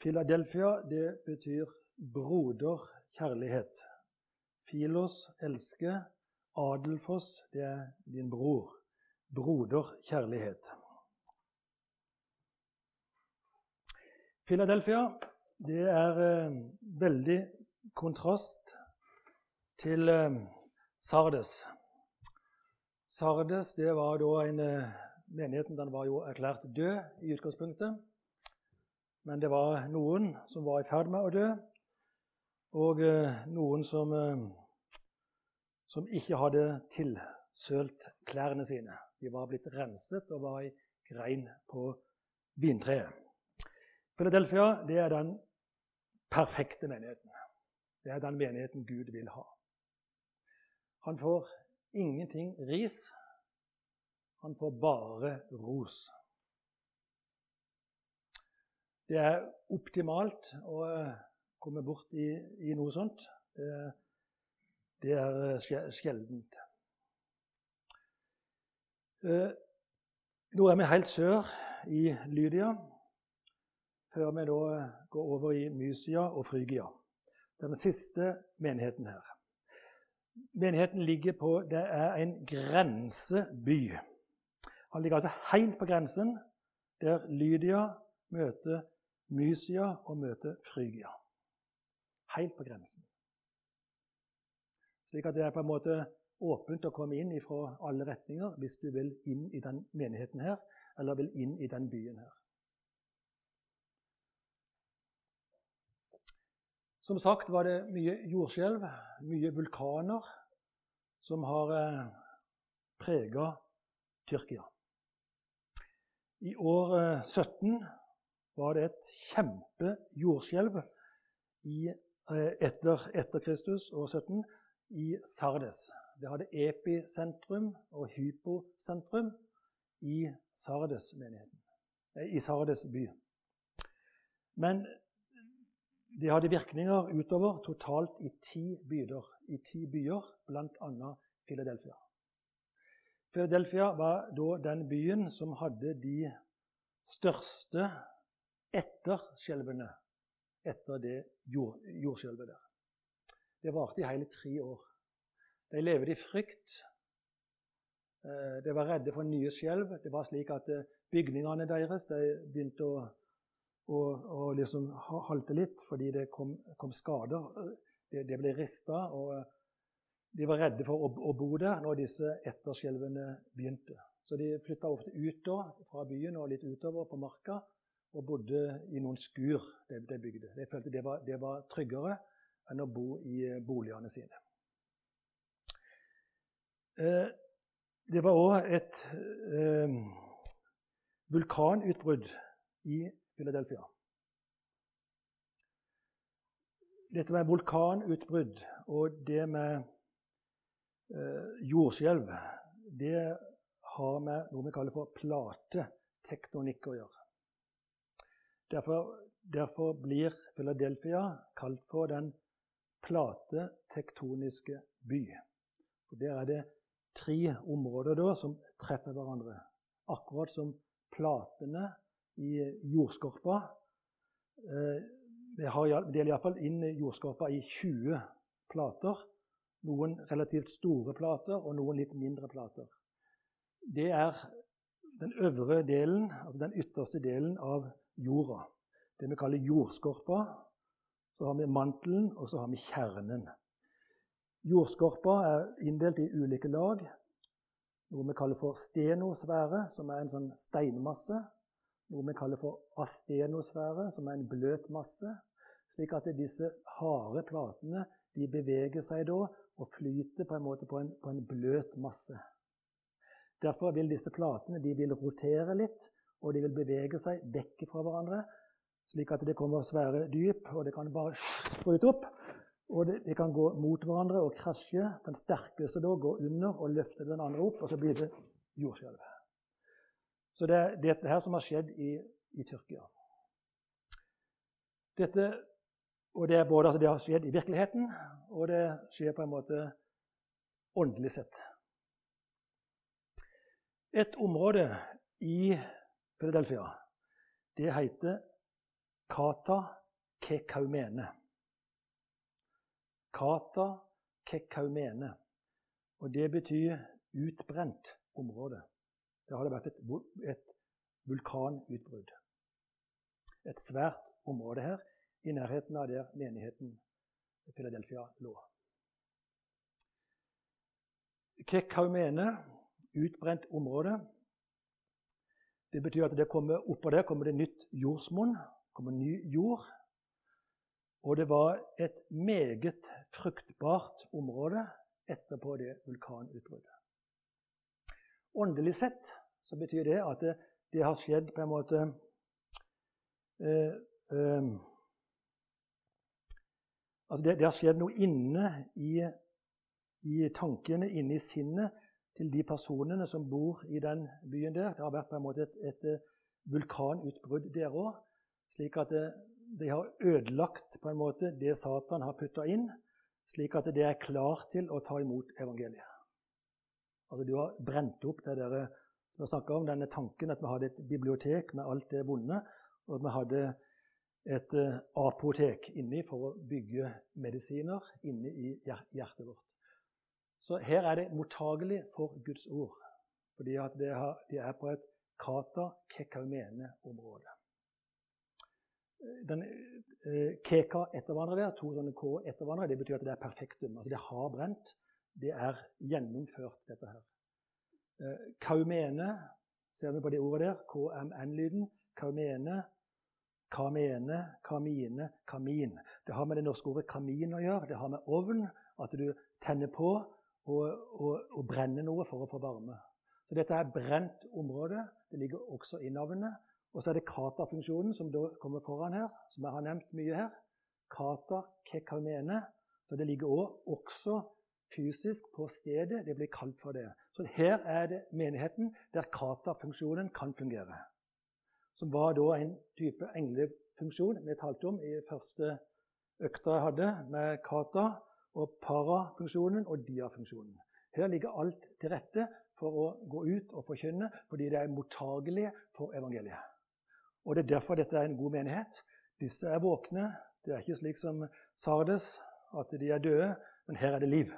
Philadelphia det betyr broderkjærlighet. Filos elsker. Adelfoss det er din bror. Broderkjærlighet. Philadelphia det er eh, veldig kontrast til eh, Sardes. Sardes det var da en eh, Menigheten den var jo erklært død i utgangspunktet. Men det var noen som var i ferd med å dø, og eh, noen som, eh, som ikke hadde tilsølt klærne sine. De var blitt renset og var i grein på vintreet. Philadelphia det er den perfekte menigheten. Det er den menigheten Gud vil ha. Han får ingenting ris. Han får bare ros. Det er optimalt å eh, komme bort i, i noe sånt. Det, er eh, sjeldent. Eh, nå er vi helt sør i Lydia, før vi da går over i Mysia og Frygia. Den siste menigheten her. Menigheten ligger på Det er en grenseby. Han ligger altså helt på grensen, der Lydia møter Mysia og møter Frygia. Helt på grensen. Slik at det er på en måte åpent å komme inn fra alle retninger hvis du vil inn i den menigheten her, eller vil inn i den byen her. Som sagt var det mye jordskjelv, mye vulkaner, som har eh, prega Tyrkia. I år 17 var det et kjempejordskjelv eh, etter, etter Kristus, år 17, i Sardes. Det hadde episentrum og hyposentrum i Sardes-menigheten. Eh, I Sardes by. Men det hadde virkninger utover totalt i ti byer, i ti byer bl.a. Philadelphia. Philadelphia var da den byen som hadde de største etterskjelvene etter det jord, jordskjelvet der. Det varte i hele tre år. De levde i frykt. Eh, de var redde for nye skjelv. Det var slik at eh, bygningene deres de begynte å, å, å liksom halte litt fordi det kom, kom skader. Det, det ble rista, og de var redde for å, å bo der når disse etterskjelvene begynte. Så de flytta ofte ut da, fra byen og litt utover på marka og bodde i noen skur de, de bygde. De følte det var, det var, tryggere enn å bo i eh, boligene sine. Eh, det var òg et eh, vulkanutbrudd i Philadelphia. Dette med vulkanutbrudd og det med eh, jordskjelv, det har med noe vi kaller for platetektonikk å gjøre. Derfor, derfor blir Philadelphia kalt for den platetektoniske by. Og Der er det tre områder da, som treffer hverandre. Akkurat som platene i jordskorpa. Eh, det deler iallfall inn jordskorpa i 20 plater. Noen relativt store plater og noen litt mindre plater. Det er den øvre delen, altså den ytterste delen av jorda. Det vi kaller jordskorpa. Så har vi mantelen, og så har vi kjernen. Jordskorpa er inndelt i ulike lag. Noe vi kaller for stenosfære, som er en sånn steinmasse. Noe vi kaller for astenosfære, som er en bløt masse. Slik at disse harde platene de beveger seg da og flyter på en måte på en, på en bløt masse. Derfor vil disse platene de vil rotere litt og de vil bevege seg vekk fra hverandre, slik at det kommer svære dyp, og det kan bare sprute opp. Og de kan gå mot hverandre og krasje. Den sterkeste da går under og løfter den andre opp, og så blir det jordskjelv. Så det er dette her som har skjedd i, i Tyrkia. Dette, og det, både, altså det har skjedd i virkeligheten, og det skjer på en måte åndelig sett. Et område i Philadelphia. Det heter kata kekaumene. Kata kekaumene. Og det betyr utbrent område. Det hadde vært et, et vulkanutbrudd. Et svært område her i nærheten av der menigheten Philadelphia lå. Kekaumene, utbrent område. Det betyr at det kommer, oppå der kommer det nytt jordsmonn, kommer ny jord. Og det var et meget fruktbart område etterpå det vulkanutbruddet. Åndelig sett så betyr det at det, det har skjedd på en måte eh, eh, Altså det, det, har skjedd noe inne i, i, tankene, inne i sinnet til de personene som bor i den byen der. Det har vært på en måte et, et eh, vulkanutbrudd der òg, slik at det, de har ødelagt på en måte det Satan har putta inn, slik at det er klar til å ta imot evangeliet. Altså Du har brent opp det der, som jeg om, denne tanken at vi hadde et bibliotek med alt det vonde, og at vi hadde et apotek inni for å bygge medisiner inni i hjertet vårt. Så her er det mottagelig for Guds ord, fordi at har, de er på et kata kekaumene-område. Den uh, keka etter der, to sånne k etter det betyr at det er perfektum. Altså det har brent det er gjennomført, dette her. Eh, kaumene, ser vi på det ordet der, KMN-lyden. Kaumene, kamene, kamine, kamin. Det har med det norske ordet kamin å gjøre. Det har med ovn, at du tenner på og, og, og brenne noe for å få varme. Så dette er brent område. Det ligger også i navnet. Og så er det kata-funksjonen som da kommer foran her, som jeg har nevnt mye her. Kata kekamene. Så det ligger også fysisk på stedet. Det blir kalt for det. Så her er det menigheten der kata-funksjonen kan fungere. Som var da en type englefunksjon vi talte om i første økta jeg hadde med kata, og para-funksjonen og dia-funksjonen. Her ligger alt til rette for å gå ut og forkynne, fordi det er mottagelig for evangeliet. Og Det er derfor dette er en god menighet. Disse er våkne. Det er ikke slik som Sardes, at de er døde, men her er det liv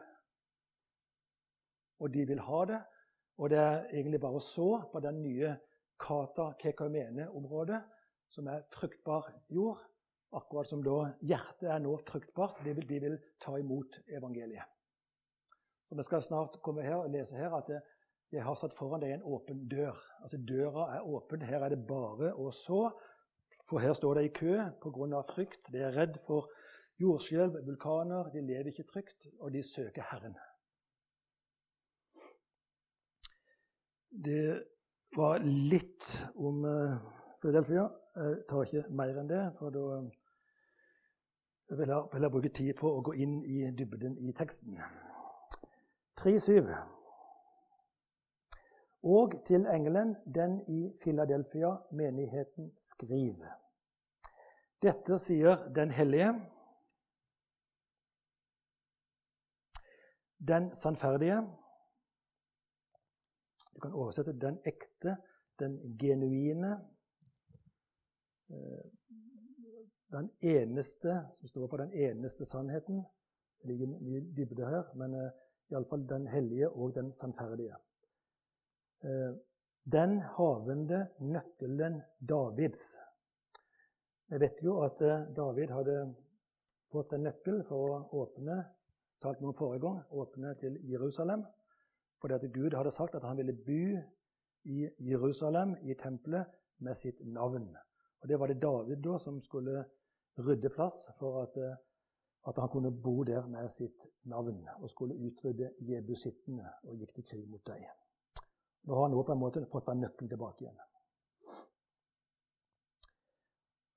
og de vil ha det. Og det er egentlig bare å så på den nye Kata Kekaumene-området, som er fruktbar jord. Akkurat som da hjertet er nå fruktbart. De vil, de vil ta imot evangeliet. Så Vi skal snart komme her og lese her at jeg har satt foran deg en åpen dør. Altså Døra er åpen. Her er det bare å så. For her står det i kø pga. frykt. De er redd for jordskjelv, vulkaner. De lever ikke trygt, og de søker Herren. Det var litt om uh, Philadelphia. Jeg tar ikke mer enn det, for da vil jeg heller bruke tid på å gå inn i dybden i teksten. 3.7. Og til engelen, den i Philadelphia, menigheten, skriv. Dette sier Den hellige, den sannferdige, du kan oversette 'den ekte', 'den genuine'. Eh, den eneste, som står for den eneste sannheten. Det ligger mye dybde her, men uh, iallfall den hellige og den sannferdige. Eh, den havende nøkkelen Davids. Vi vet jo at David hadde fått en nøkkel for å åpne talt noen forrige gang, åpne til Jerusalem. Fordi at Gud hadde sagt at han ville by i Jerusalem, i tempelet, med sitt navn. Og Det var det David da som skulle rydde plass for at, eh, at han kunne bo der med sitt navn. Og skulle utrydde jebusittene og gikk til krig mot dem. Nå har han nå på en måte fått den nøkkelen tilbake igjen.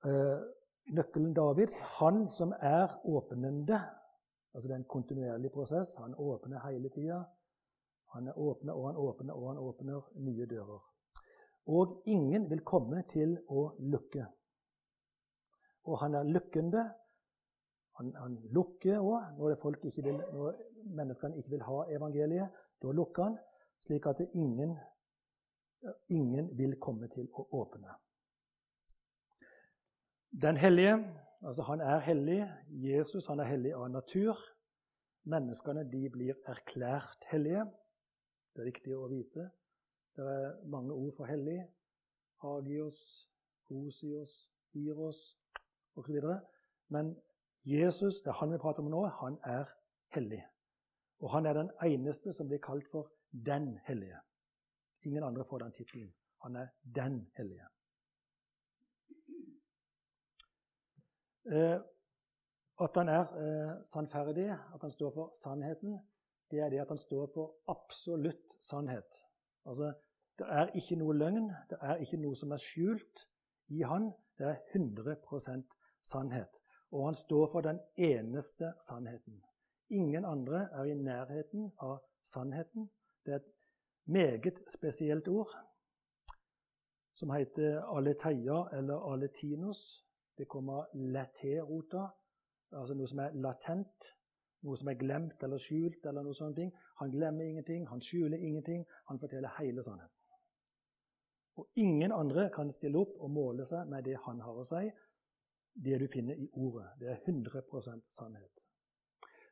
Uh, nøkkelen Davids, han som er åpnende, altså det er en kontinuerlig prosess, han åpner hele tida. Han åpner og han åpner og han åpner nye dører. Og ingen vil komme til å lukke. Og han er lukkende. Han, han lukker òg når, når, menneskene ikke vil ha evangeliet. Da lukker han, slik at ingen, ingen vil komme til å åpne. Den hellige, altså han er hellig. Jesus han er hellig av natur. Menneskene de blir erklært hellige. Det er viktig å vite. Det er mange ord for hellig. Hagios, Osios, Iros osv. Men Jesus, det er han vi prater om nå, han er hellig. Og han er den eneste som blir kalt for den hellige. Ingen andre får den tittelen. Han er den hellige. Eh, at han er eh, sannferdig, at han står for sannheten, det er det at han står for absolutt sannhet. Altså, Det er ikke noe løgn, det er ikke noe som er skjult i han. Det er 100% sannhet. Og han står for den eneste sannheten. Ingen andre er i nærheten av sannheten. Det er et meget spesielt ord som heter aletheia eller aletinos. Det kommer laté-rota, altså noe som er latent, noe som er glemt eller skjult. eller noe sånt. Han glemmer ingenting, han skjuler ingenting. Han forteller hele sannheten. Og ingen andre kan stille opp og måle seg med det han har å si, det du finner i ordet. Det er 100% sannhet.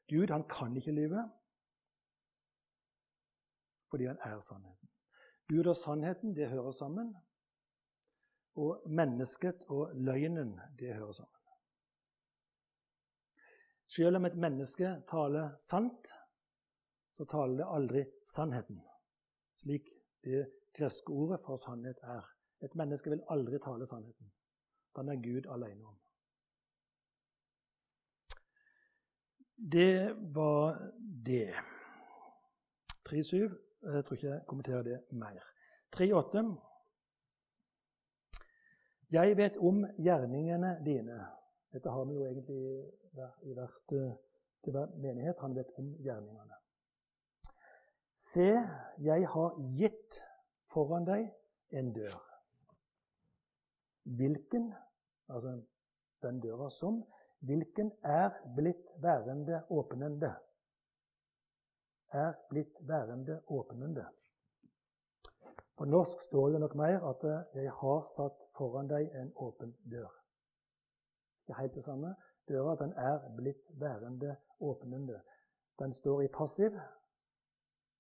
Gud han kan ikke lyve fordi han er sannheten. Gud og sannheten det hører sammen. Og mennesket og løgnen det hører sammen. Selv om et menneske taler sant, så taler det aldri sannheten, slik det greske ordet for sannhet er. Et menneske vil aldri tale sannheten. Den er Gud alene om. Det var det. 3.7. Jeg tror ikke jeg kommenterer det mer. 3.8. Jeg vet om gjerningene dine. Dette har vi jo egentlig i hvert, til hver menighet. Han vet om gjerningene. Se, jeg har gitt foran deg en dør. Hvilken, altså den døra som, hvilken er blitt værende åpnende. Er blitt værende åpnende. På norsk står det nok mer at 'jeg har satt foran deg en åpen dør'. Ikke helt det samme. Døra den er blitt værende åpnende. Den står i passiv.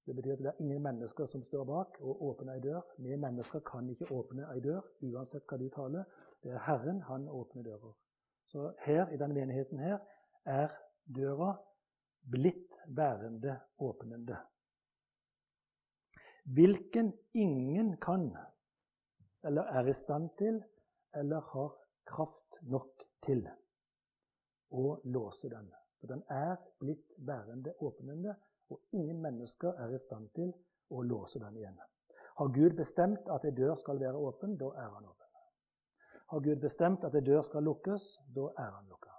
Det betyr at det er ingen mennesker som står bak og åpner ei dør. Vi mennesker kan ikke åpne ei dør, uansett hva du taler. Det er Herren, han åpner dører. Så her i denne menigheten her er døra blitt værende åpnende. Hvilken ingen kan, eller er i stand til, eller har kraft nok til å låse den. For den er blitt værende åpnende, og ingen mennesker er i stand til å låse den igjen. Har Gud bestemt at ei dør skal være åpen, da er han åpen. Har Gud bestemt at en dør skal lukkes, da er han lukka.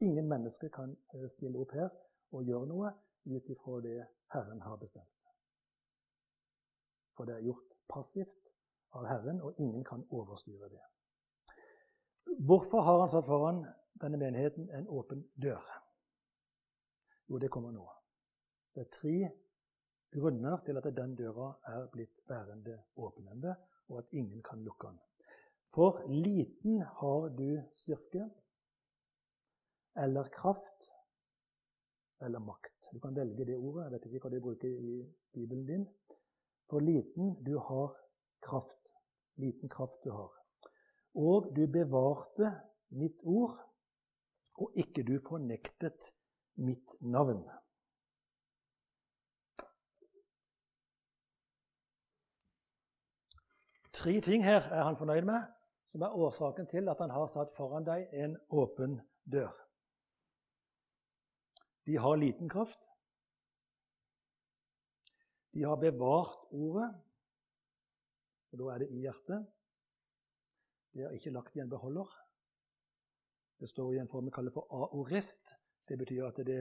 Ingen mennesker kan eh, stille opp her og gjøre noe ut ifra det Herren har bestemt. For det er gjort passivt av Herren, og ingen kan overstyre det. Hvorfor har han satt foran denne menigheten en åpen dør? Jo, det kommer nå. Det er tre grunner til at den døra er blitt værende åpnende, og at ingen kan lukke den. For liten har du styrke eller kraft eller makt. Du kan velge det ordet. Jeg vet ikke hva du bruker i Bibelen din. For liten du har kraft. Liten kraft du har. Og du bevarte mitt ord, og ikke du fornektet mitt navn. Tre ting her er han fornøyd med som er årsaken til at han har satt foran deg en åpen dør. De har liten kraft. De har bevart ordet, og da er det i hjertet. De har ikke lagt i en beholder. Det står i en form vi kaller for aorist. Det betyr at det,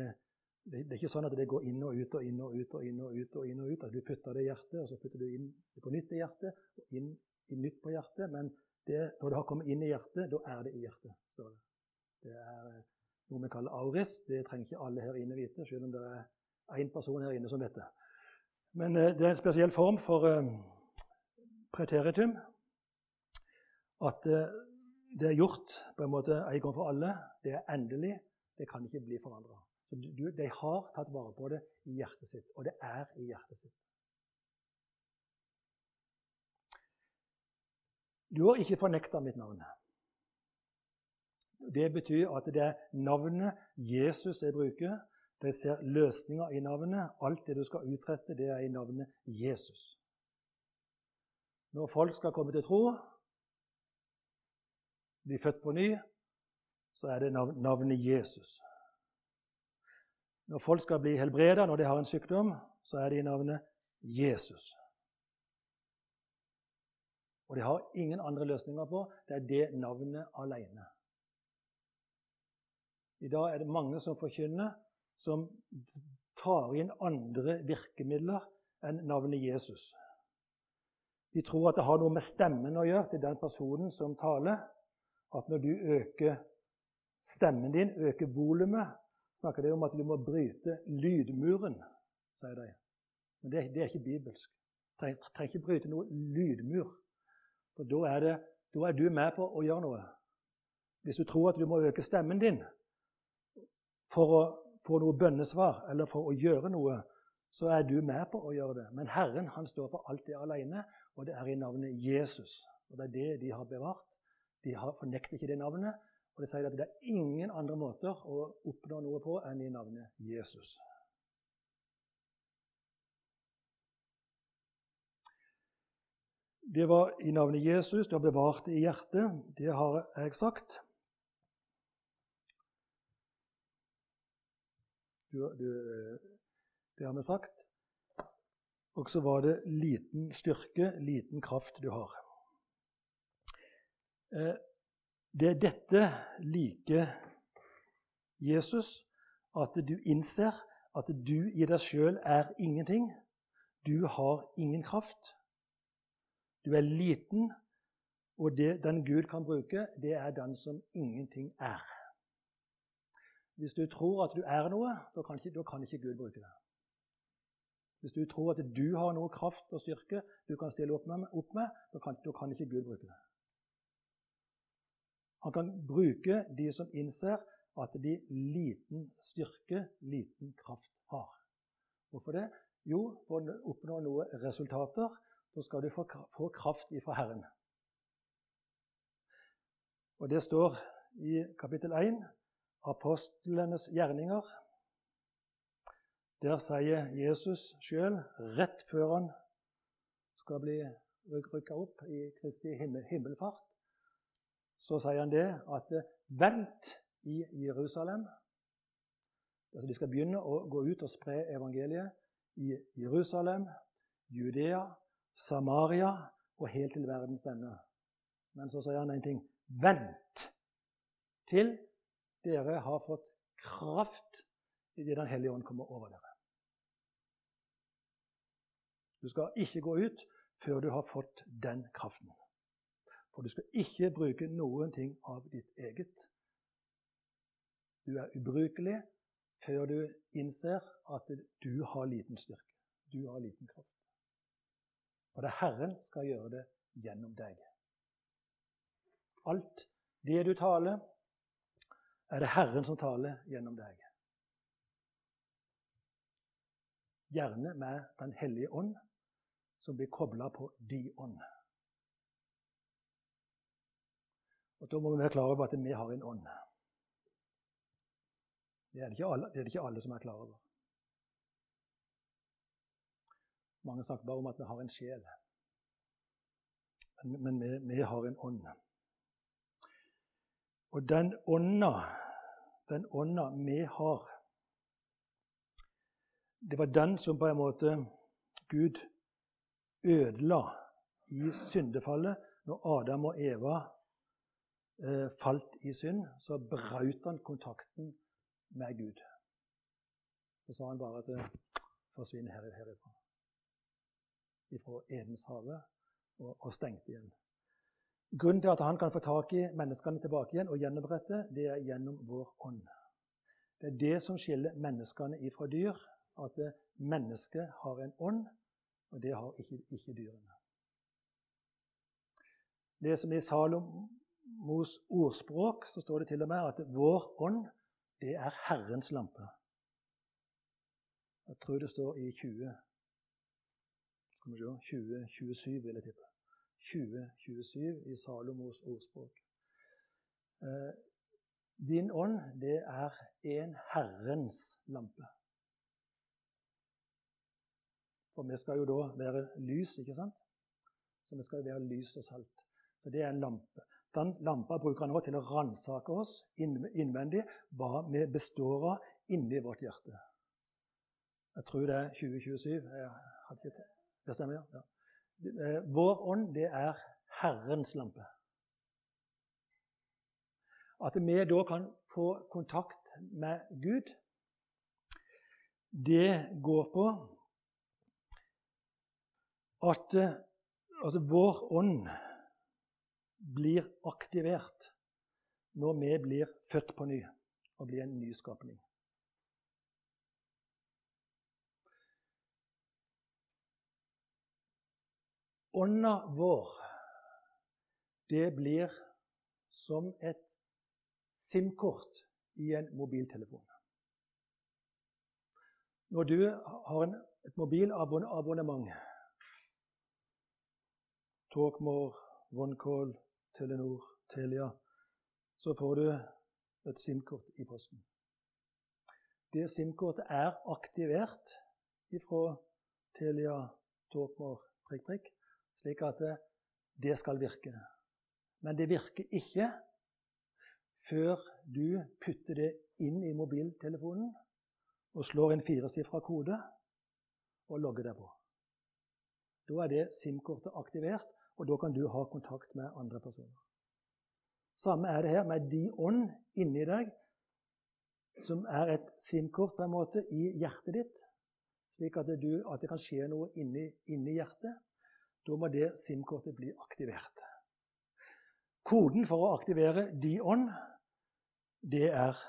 det, er ikke sånn at det går inn og ut og inn og ut og inn og ut. og inn og ut, At du putter det i hjertet, og så putter du inn på nytt i hjertet, og inn i nytt på hjertet. Men det, når det har kommet inn i hjertet, da er det i hjertet. står Det Det er eh, noe vi kaller aorist. Det trenger ikke alle her inne vite, selv om det er én person her inne som vet det. Men eh, det er en spesiell form for um, preteritum. At det er gjort på en måte en gang for alle. Det er endelig. Det kan ikke bli forandra. De har tatt vare på det i hjertet sitt, og det er i hjertet sitt. Du har ikke fornekta mitt navn. Det betyr at det er navnet Jesus jeg bruker. De ser løsninger i navnet. Alt det du skal utrette, det er i navnet Jesus. Når folk skal komme til tro, bli født på ny, så er det navnet Jesus. Når folk skal bli helbreda når de har en sykdom, så er det i navnet Jesus. Og de har ingen andre løsninger på. Det er det navnet alene. I dag er det mange som forkynner, som tar inn andre virkemidler enn navnet Jesus. De tror at det har noe med stemmen å gjøre til den personen som taler. At når du øker stemmen din, øker volumet, snakker de om at du må bryte lydmuren, sier de. Men det, det er ikke bibelsk. Du trenger, trenger ikke bryte noe lydmur. For da er, det, da er du med på å gjøre noe. Hvis du tror at du må øke stemmen din for å få noe bønnesvar eller for å gjøre noe, så er du med på å gjøre det. Men Herren han står for alt det alene, og det er i navnet Jesus. Og Det er det de har bevart. De har fornekter ikke det navnet. Og de sier at det er ingen andre måter å oppnå noe på enn i navnet Jesus. Det var i navnet Jesus. Du har bevart det i hjertet. Det har jeg sagt. Du, du, det har vi sagt. Og så var det liten styrke, liten kraft du har. Eh, det er dette like Jesus, at du innser at du i deg sjøl er ingenting. Du har ingen kraft. Du er liten, og det den Gud kan bruke, det er den som ingenting er. Hvis du tror at du er noe, da kan ikke, da kan ikke Gud bruke det. Hvis du tror at du har noe kraft og styrke du kan stille opp med, opp med da, kan, da kan ikke Gud bruke det. Han kan bruke de som innser at de liten styrke, liten kraft har. Hvorfor det? Jo, for å oppnå noen resultater så skal du få, kraft ifra Herren. Og Det står i kapittel 1, apostlenes gjerninger. Der sier Jesus sjøl, rett før han skal bli rykka opp i Kristi himmelfart, så sier han det at eh, vent i Jerusalem. Altså De skal begynne å gå ut og spre evangeliet i Jerusalem, Judea, Samaria og helt til verdens ende. Men så sier han en ting. Vent til dere har fått kraft idet Den hellige ånd kommer over dere. Du skal ikke gå ut før du har fått den kraften. For du skal ikke bruke noen ting av ditt eget. Du er ubrukelig før du innser at du har liten styrke. Du har liten kraft. Og det er Herren skal gjøre det gjennom deg. Alt det du taler, er det Herren som taler gjennom deg. Gjerne med Den hellige ånd, som blir kobla på de ånd. Og Da må vi være klar over at vi har en ånd. Det er det ikke alle, det er det ikke alle som er klar over. Mange snakker bare om at vi har en sjel. Men, men vi, vi, har en ånd. Og den ånda, den ånda vi har Det var den som på en måte Gud ødela i syndefallet når Adam og Eva eh, falt i synd, så brøt han kontakten med Gud. Så sa han bare at det forsvinner her, herifra. Ifra Edens hage og, og stengte igjen. Grunnen til at han kan få tak i menneskene tilbake igjen og gjenopprette, det er gjennom vår ånd. Det er det som skiller menneskene ifra dyr. At mennesket har en ånd, og det har ikke, ikke dyrene. Det som i Salom, Mos ordspråk så står det til og med at vår ånd, det er Herrens lampe. Jeg tror det står i 20 Skal vi se 2027, vil jeg tippe. 2027 i Salomos ordspråk. Eh, din ånd, det er en Herrens lampe. For vi skal jo da være lys, ikke sant? Så vi skal jo være lys og salt. Så det er en lampe. Den lampa bruker han nå til å ransake oss innvendig hva vi består av inni vårt hjerte. Jeg tror det er 2027. det stemmer, ja. Eh, vår ånd, det er Herrens lampe. At vi da kan få kontakt med Gud, det går på at eh, altså, vår ånd blir aktivert når vi blir født på ny og blir en nyskapning. Ånda vår, det blir som et SIM-kort i en mobiltelefon. Når du har en, et mobilabonnement Talkmore, OneCall, Telenor, Telia så får du et SIM-kort i posten. Det SIM-kortet er aktivert fra Telia, Talkmore, prikk, prikk, slik at det skal virke. Men det virker ikke før du putter det inn i mobiltelefonen og slår en firesifra kode og logger deg på. Da er det SIM-kortet aktivert, og da kan du ha kontakt med andre personer. Samme er det her med de ånd inni deg, som er et SIM-kort på en måte i hjertet ditt, slik at, du, at det kan skje noe inni, inni hjertet. Da må det SIM-kortet bli aktivert. Koden for å aktivere de ånd, det er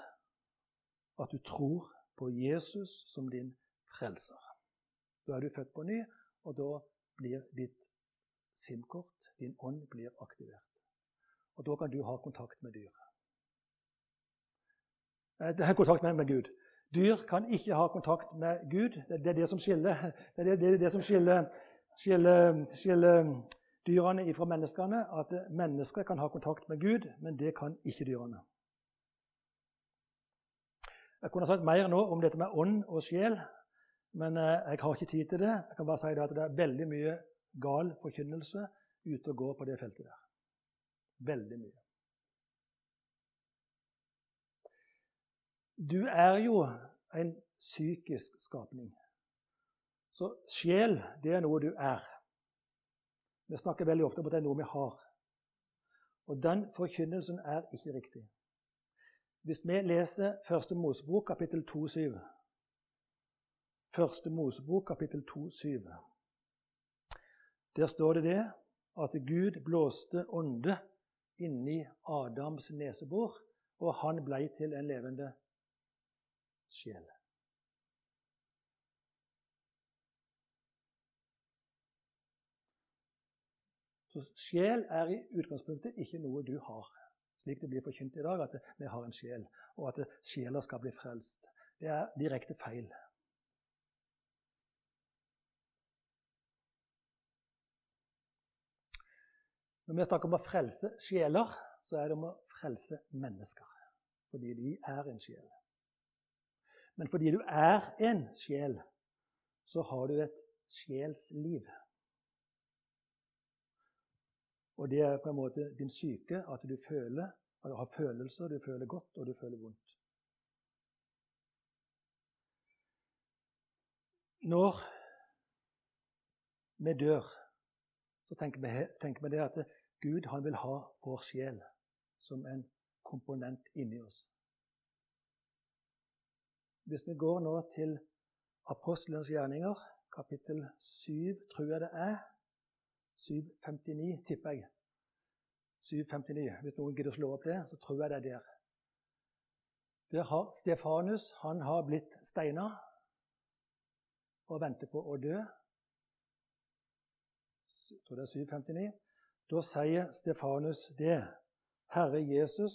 at du tror på Jesus som din frelser. Da er du født på ny, og da blir ditt SIM-kort, din ånd, blir aktivert. Og da kan du ha kontakt med dyr. Eh, det er kontakt med, Gud. Dyr kan ikke ha kontakt med Gud. Det er det som skiller, det er det, det som skiller skiller, skiller dyrene fra menneskene. At mennesker kan ha kontakt med Gud, men det kan ikke dyrene. Jeg kunne sagt mer nå om dette med ånd og sjel, men eh, jeg har ikke tid til det. Jeg kan bare si at det er veldig mye gal forkynnelse ute og går på det feltet der. Veldig mye. Du er jo en psykisk skapning. Så sjel, det er noe du er. Vi snakker veldig ofte om at det er noe vi har. Og den forkynnelsen er ikke riktig. Hvis vi leser Første Mosebok, kapittel 2,7 Første Mosebok, kapittel 2,7 Der står det det at Gud blåste ånde inni Adams nesebor, og han blei til en levende sjel. Så sjel er i utgangspunktet ikke noe du har, slik det blir forkynt i dag, at vi har en sjel, og at sjela skal bli frelst. Det er direkte feil. Når vi snakker om å frelse sjeler, så er det om å frelse mennesker. Fordi de er en sjel. Men fordi du er en sjel, så har du et sjelsliv. Og det er på en måte din syke, at du føler, at du har følelser. Du føler godt, og du føler vondt. Når vi dør, så tenker vi, tenker vi det at Gud han vil ha vår sjel som en komponent inni oss. Hvis vi går nå til Apostelens gjerninger, kapittel 7, tror jeg det er 759, tipper jeg. 759. Hvis noen gidder å slå opp det, så tror jeg det er der. Der har Stefanus han har blitt steina og venter på å dø. Jeg tror det er 759. Da sier Stefanus det. Herre Jesus,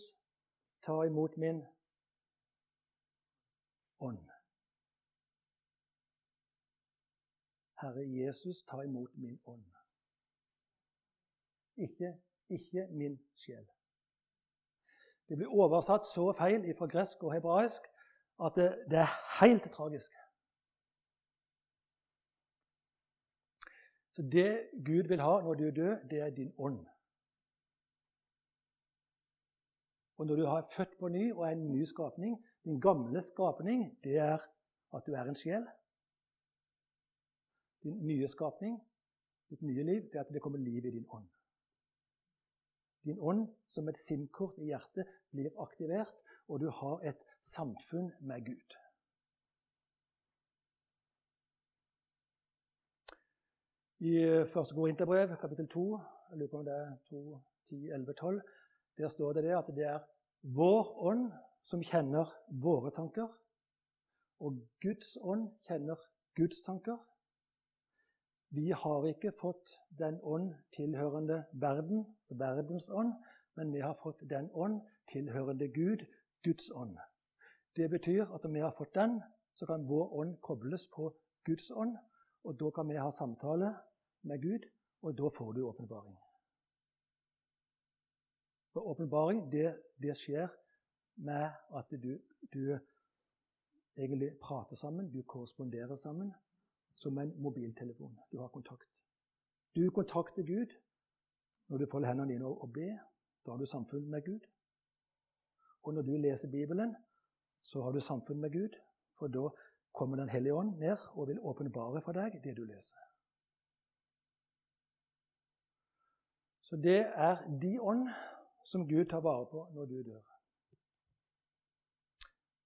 ta imot min ånd. Herre Jesus, ta imot min ånd. Ikke, ikke min sjel. Det blir oversatt så feil fra gresk og hebraisk at det, det er helt tragisk. Så det Gud vil ha når du er død, det er din ånd. Og når du har født på ny og er en ny skapning Din gamle skapning, det er at du er en sjel. Din nye skapning, ditt nye liv, det er at det kommer liv i din ånd. Din ånd, som et SIM-kort i hjertet, blir aktivert, og du har et samfunn med Gud. I første Korinterbrev, kapittel 2, jeg lurer på om det er 2, 10, 11, 12, der står det, at det er vår ånd som kjenner våre tanker, og Guds ånd kjenner Guds tanker. Vi har ikke fått den ånd tilhørende verden, altså verdens ånd, men vi har fått den ånd tilhørende Gud, Guds ånd. Det betyr at om vi har fått den, så kan vår ånd kobles på Guds ånd, og da kan vi ha samtale med Gud, og da får du åpenbaring. For åpenbaring, det, det, skjer med at du, du, egentlig prater sammen, du korresponderer sammen, som en mobiltelefon. Du har kontakt. Du kontakter Gud når du folder hendene dine og ber. Da har du samfunn med Gud. Og når du leser Bibelen, så har du samfunn med Gud, for da kommer Den hellige ånd ned og vil åpenbare for deg det du leser. Så det er de ånd som Gud tar vare på når du dør.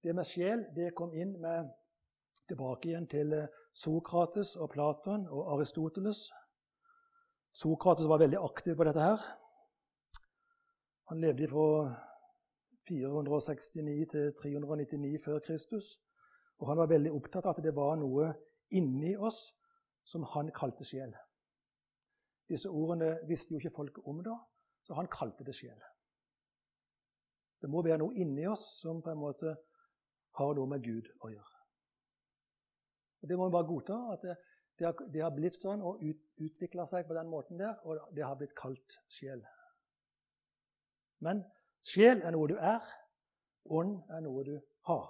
Det med sjel det kom inn med tilbake igjen til eh, Sokrates og Platon og Aristoteles. Sokrates var veldig aktiv på dette her. Han levde fra 469 til 399 før Kristus. Og han var veldig opptatt av at det var noe inni oss som han kalte sjel. Disse ordene visste jo ikke folk om da, så han kalte det sjel. Det må være noe inni oss som på en måte har noe med Gud å gjøre. Og Det må vi bare godta. at det, det, har, det har, blitt sånn og ut, utvikla seg på den måten der, og det har blitt kalt sjel. Men sjel er noe du er, ånd er noe du har.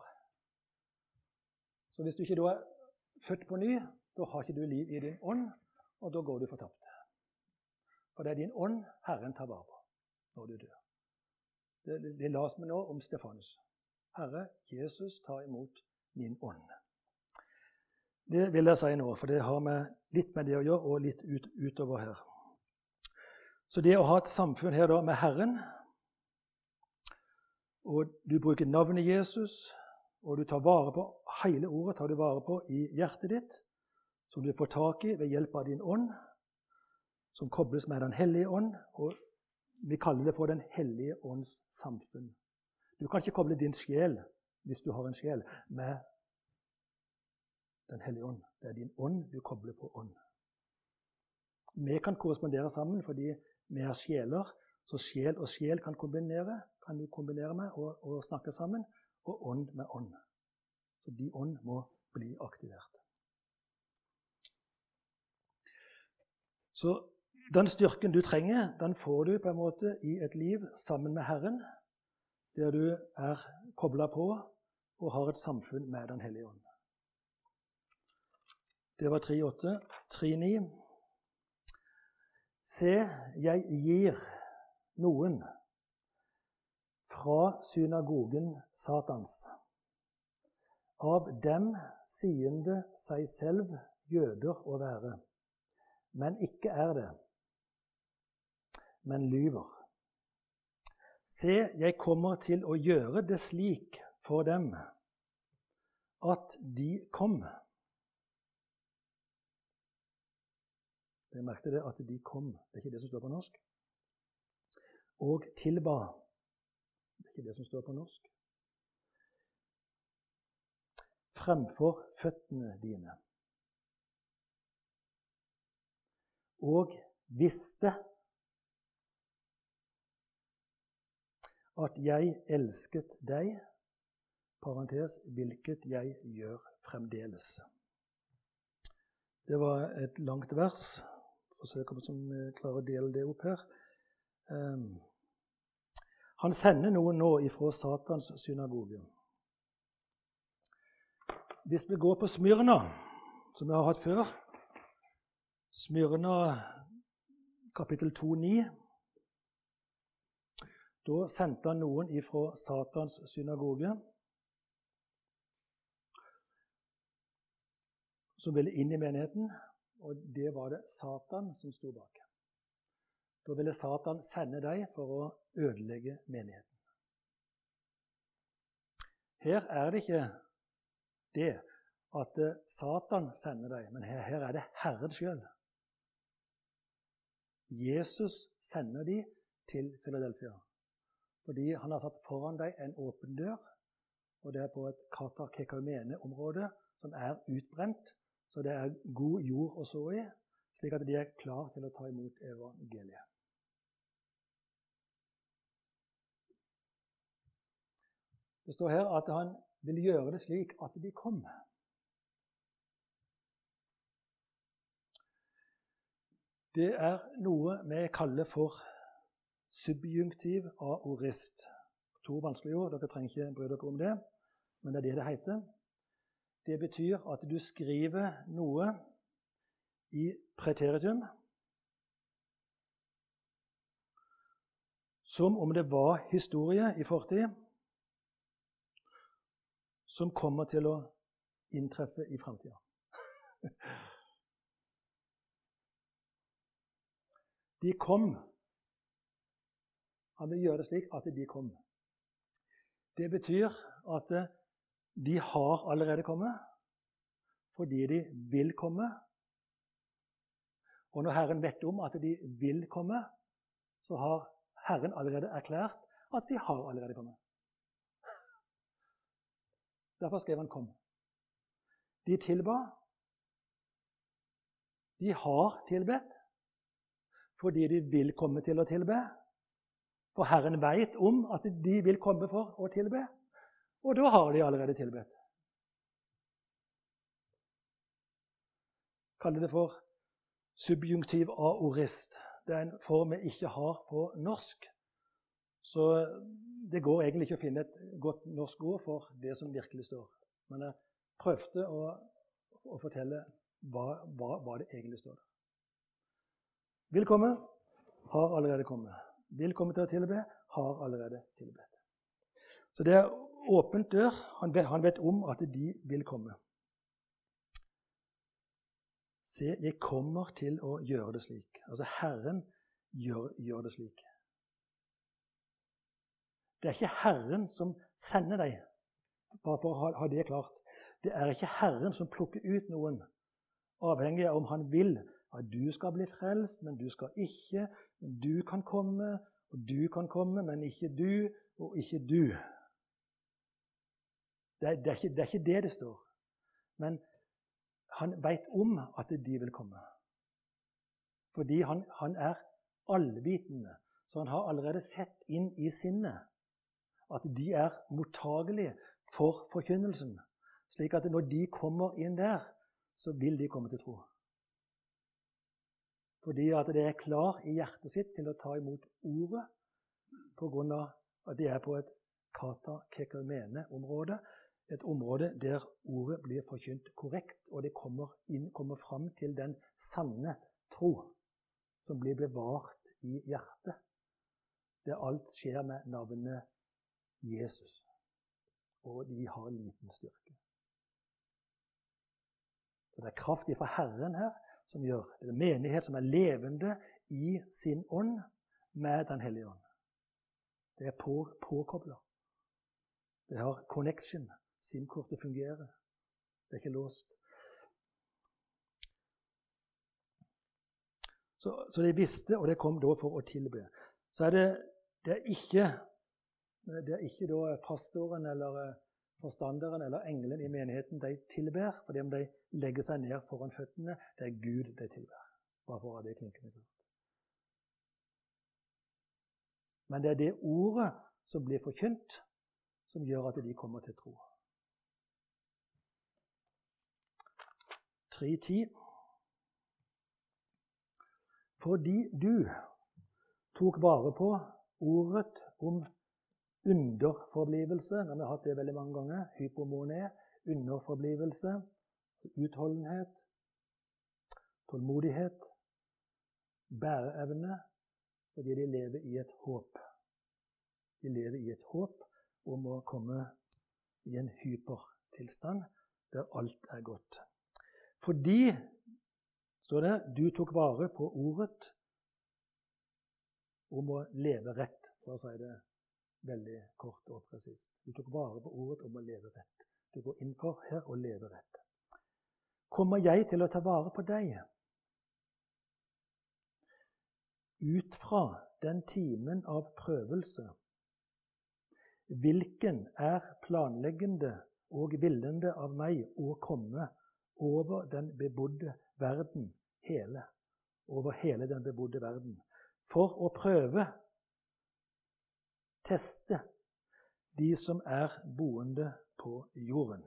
Så hvis du ikke da er født på ny, da har ikke du liv i din ånd, og da går du fortapt. For det er din ånd Herren tar vare på når du dør. Det, det, det las vi nå om Stefanus. Herre, Jesus, ta imot min ånd. Det vil jeg si nå, for det har med litt med det å gjøre, og litt ut, utover her. Så det å ha et samfunn her da med Herren, og du bruker navnet Jesus, og du tar vare på hele ordet tar du vare på i hjertet ditt, som du får tak i ved hjelp av din ånd, som kobles med Den hellige ånd. og Vi kaller det for Den hellige ånds samfunn. Du kan ikke koble din sjel, hvis du har en sjel, med Den hellige ånd. Det er din ånd du kobler på ånd. Vi kan korrespondere sammen fordi vi er sjeler. Så sjel og sjel kan kombinere, kan du kombinere med og, og snakke sammen. Og ånd med ånd. Så de ånd må bli aktivert. Så den styrken du trenger, den får du på en måte i et liv sammen med Herren, der du er kobla på og har et samfunn med Den hellige ånd. Det var 3.8. 3.9. Se, jeg gir noen fra synagogen Satans. Av dem siende seg selv jøder å være, men ikke er det men lyver. Se, jeg kommer til å gjøre det slik for dem at de kom. Jeg merket det at de kom. Det er ikke det som står på norsk. Og tilba. Det er ikke det som står på norsk. Fremfor føttene dine. Og visste at jeg elsket deg, parentes, hvilket jeg gjør fremdeles. Det var et langt vers. Se om vi klarer å dele det opp her. Um, han sender noen nå ifra Satans synagoge. Hvis vi går på Smyrna, som vi har hatt før Smyrna kapittel 2,9 Da sendte han noen ifra Satans synagoge som ville inn i menigheten, og det var det Satan som sto bak. Da ville Satan sende dem for å ødelegge menigheten. Her er det ikke det at Satan sender dem, men her, her er det Herren sjøl. Jesus sender dem til Philadelphia fordi han har satt foran deg en åpen dør, og det er på et Katar-Kekaumene-område som er utbrent, så det er god jord å så i, slik at de er klar til å ta imot evangeliet. Det står her at han vil gjøre det slik at de kommer. Det er noe vi kaller for subjunktiv aorist. To vanskelige ord. Dere trenger ikke bry dere om det, men det er det det heter. Det betyr at du skriver noe i preteritum som om det var historie i fortid, som kommer til å inntreffe i framtida. De kom. Han vil gjøre det slik at de kommer. Det betyr at eh, de har allerede kommet fordi de vil komme. Og når Herren vet om at de vil komme, så har Herren allerede erklært at de har allerede kommet. Derfor skrev han 'kom'. De tilba. De har tilbedt fordi de vil komme til å tilbe. For Herren veit om at de vil komme for å tilbe, og da har de allerede tilbedt. Kaller det for subjunktiv aorist. Det er en form vi ikke har på norsk. Så det går egentlig ikke å finne et godt norsk ord for det som virkelig står. Men jeg prøvde å, å fortelle hva, hva, hva, det egentlig står der. Vil komme, har allerede kommet. Vil komme til å tilbe, har allerede tilbedt. Så det er åpent dør. Han vet, han vet om at de vil komme. Se, jeg kommer til å gjøre det slik. Altså Herren gjør, gjør det slik. Det er ikke Herren som sender deg, bare for å ha, det klart. Det er ikke Herren som plukker ut noen, avhengig av om han vil at du skal bli frelst, men du skal ikke. Du kan komme, og du kan komme, men ikke du, og ikke du. Det er, det er, ikke, det er ikke det det står. Men han veit om at de vil komme. Fordi han, han er allvitende. Så han har allerede sett inn i sinnet at de er mottagelige for forkynnelsen. Slik at når de kommer inn der, så vil de komme til tro. Fordi at det er klar i hjertet sitt til å ta imot ordet pga. at de er på et kata kekumene-område. Et område der ordet blir forkynt korrekt, og det kommer, inn, kommer fram til den sanne tro som blir bevart i hjertet. Der alt skjer med navnet Jesus. Og de har liten styrke. Så Det er kraft ifra Herren her som gjør det. er en menighet som er levende i sin ånd med Den hellige ånd. Det er på, påkobla. Det har connection. SIM-kortet fungerer. Det er ikke låst. Så, så, de visste, og det kom da for å tilbe. Så er det, det er ikke det er ikke da pastoren eller eh, forstanderen eller engelen i menigheten de tilber, fordi om de legger seg ned foran føttene. Det er Gud de tilhører. Bare for å ha det klinkende klart. Men det er det ordet som blir forkynt, som gjør at de kommer til tro. 3.10. Fordi du tok vare på ordet om underforblivelse Når vi har hatt det veldig mange ganger. Hypomone, underforblivelse, utholdenhet, tålmodighet, bæreevne, fordi de lever i et håp. De lever i et håp om å komme i en hypertilstand der alt er godt. Fordi, står det, du tok vare på ordet om å leve rett, for å si det veldig kort og presist. Du tok vare på ordet om å leve rett. Du går inn for her å leve rett. Kommer jeg til å ta vare på deg? Ut fra den timen av prøvelse, hvilken er planleggende og villende av meg å komme over den bebodde verden hele, over hele den bebodde verden, for å prøve, teste, de som er boende på jorden.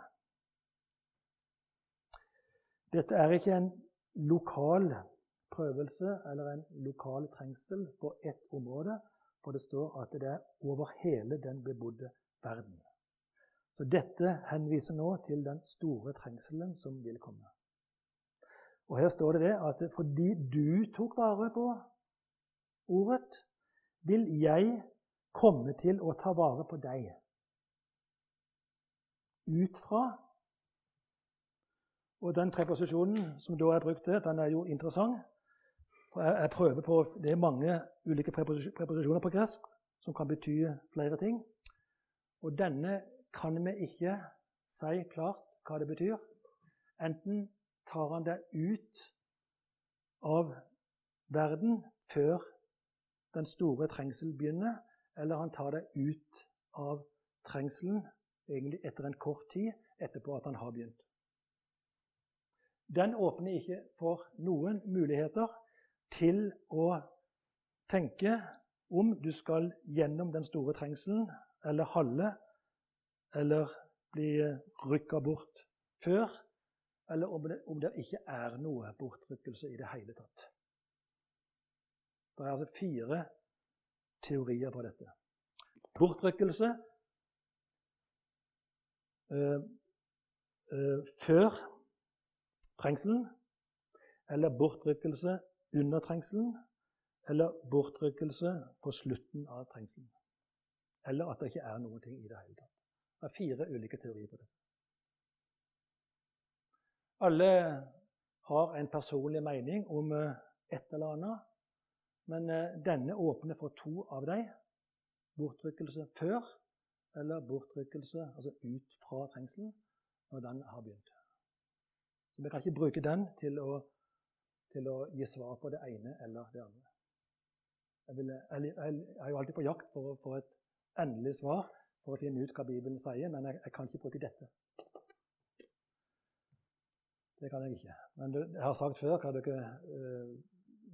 Dette er ikke en lokal prøvelse eller en lokal trengsel på ett område, for det står at det er over hele den bebodde verden. Så dette henviser nå til den store trengselen som vil komme. Og Her står det det at fordi du tok vare på ordet, vil jeg komme til å ta vare på deg. Ut fra Og den preposisjonen som da er brukt der, den er jo interessant. Jeg, jeg prøver på, Det er mange ulike preposisjoner på gresk som kan bety flere ting. Og denne kan vi ikke si klart hva det betyr. Enten tar han det ut av verden før den store trengsel begynner, eller han tar det ut av trengselen egentlig etter en kort tid etterpå at han har begynt. Den åpner ikke for noen muligheter til å tenke om du skal gjennom den store trengselen eller halve eller bli rykka bort før, eller om det, om det, ikke er noe bortrykkelse i det hele tatt. Det er altså fire teorier på dette. Bortrykkelse øh, øh, før trengselen, eller bortrykkelse under trengselen, eller bortrykkelse på slutten av trengselen. Eller at det ikke er noen ting i det hele tatt. Det er fire ulike teorier på det. Alle har en personlig mening om eh, et eller annet, men eh, denne åpner for to av dem. Bortrykkelse før eller bortrykkelse altså ut fra trengselen når den har begynt. Så Vi kan ikke bruke den til å, til å gi svar på det ene eller det andre. Jeg, vil, jeg, jeg, er jo alltid på jakt for å få et endelig svar for å finne ut hva Bibelen sier, men jeg, kan ikke bruke dette. Det kan jeg ikke. Men jeg har sagt før hva dere uh,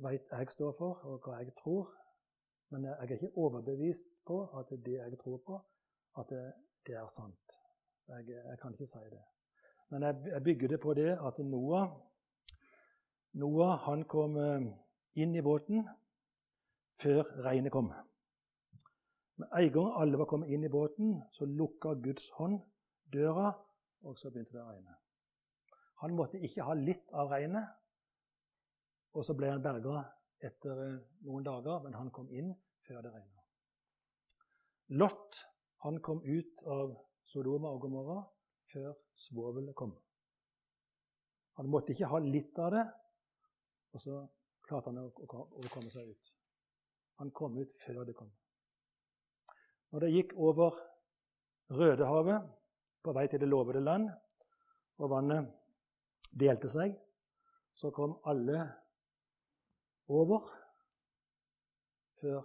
vet jeg står for, og hva jeg tror. Men jeg er ikke overbevist på at det jeg tror på, at det, det er sant. Jeg, jeg, kan ikke si det. Men jeg, bygger det på det at Noah, Noah han kom eh, inn i båten før regnet kom. Med en gang alle var kommet inn i båten, så lukka Guds hånd døra, og så begynte det å regne. Han måtte ikke ha litt av regnet, og så ble han berga etter eh, noen dager, men han kom inn før det regna. Lot kom ut av Sodoma og Gomorra før svovelet kom. Han måtte ikke ha litt av det, og så klarte han å komme seg ut. Han kom ut før det kom. Når det gikk over Rødehavet på vei til det lovede land, og vannet delte seg, så kom alle over før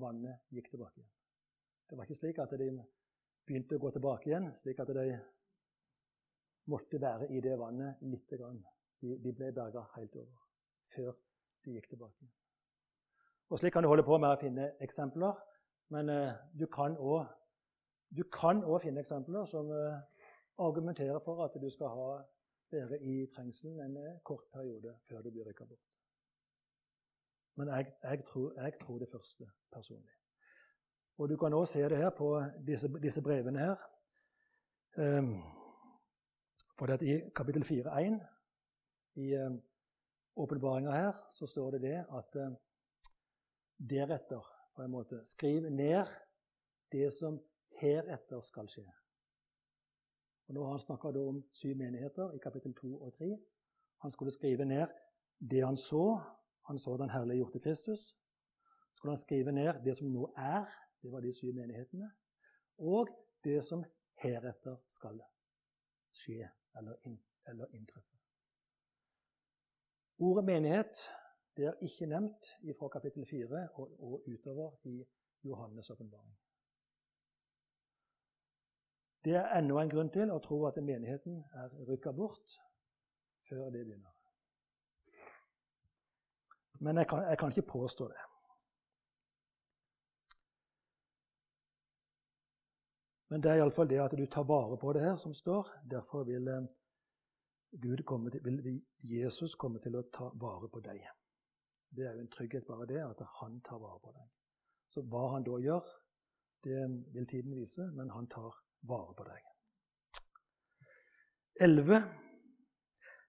vannet gikk tilbake. Det var ikke slik at de begynte å gå tilbake igjen, slik at de måtte være i det vannet lite grann. De, de ble berga helt over før de gikk tilbake. Og Slik kan du holde på med å finne eksempler Men eh, du kan òg finne eksempler som eh, argumenterer for at du skal ha, være i trengselen en eh, kort periode før du blir rykka bort. Men jeg, jeg, tror, jeg, tror, det første personlig. Og Du kan også se det her på disse, disse brevene her. Um, for det I kapittel 4.1 i um, åpenbaringa her så står det det at um, deretter på en måte skriv ned det som heretter skal skje. Og Nå har han snakka om syv menigheter i kapittel 2 og 3. Han skulle skrive ned det han så. Han så den herliggjorte Kristus. Så skulle han skrive ned det som nå er. Det var de syv menighetene. Og det som heretter skal skje eller, inn, eller inntreffe. Ordet menighet det er ikke nevnt fra kapittel 4 og, og utover i Johannes' åpenbaring. Det er enda en grunn til å tro at menigheten er rykka bort før det begynner. Men jeg kan, jeg kan ikke påstå det. Men det er iallfall det at du tar vare på det her som står. Derfor vil, eh, til, vil Jesus komme til å ta vare på deg. Det er jo en trygghet bare det, at han tar vare på deg. Så hva han da gjør, det vil tiden vise, men han tar vare på deg. 11.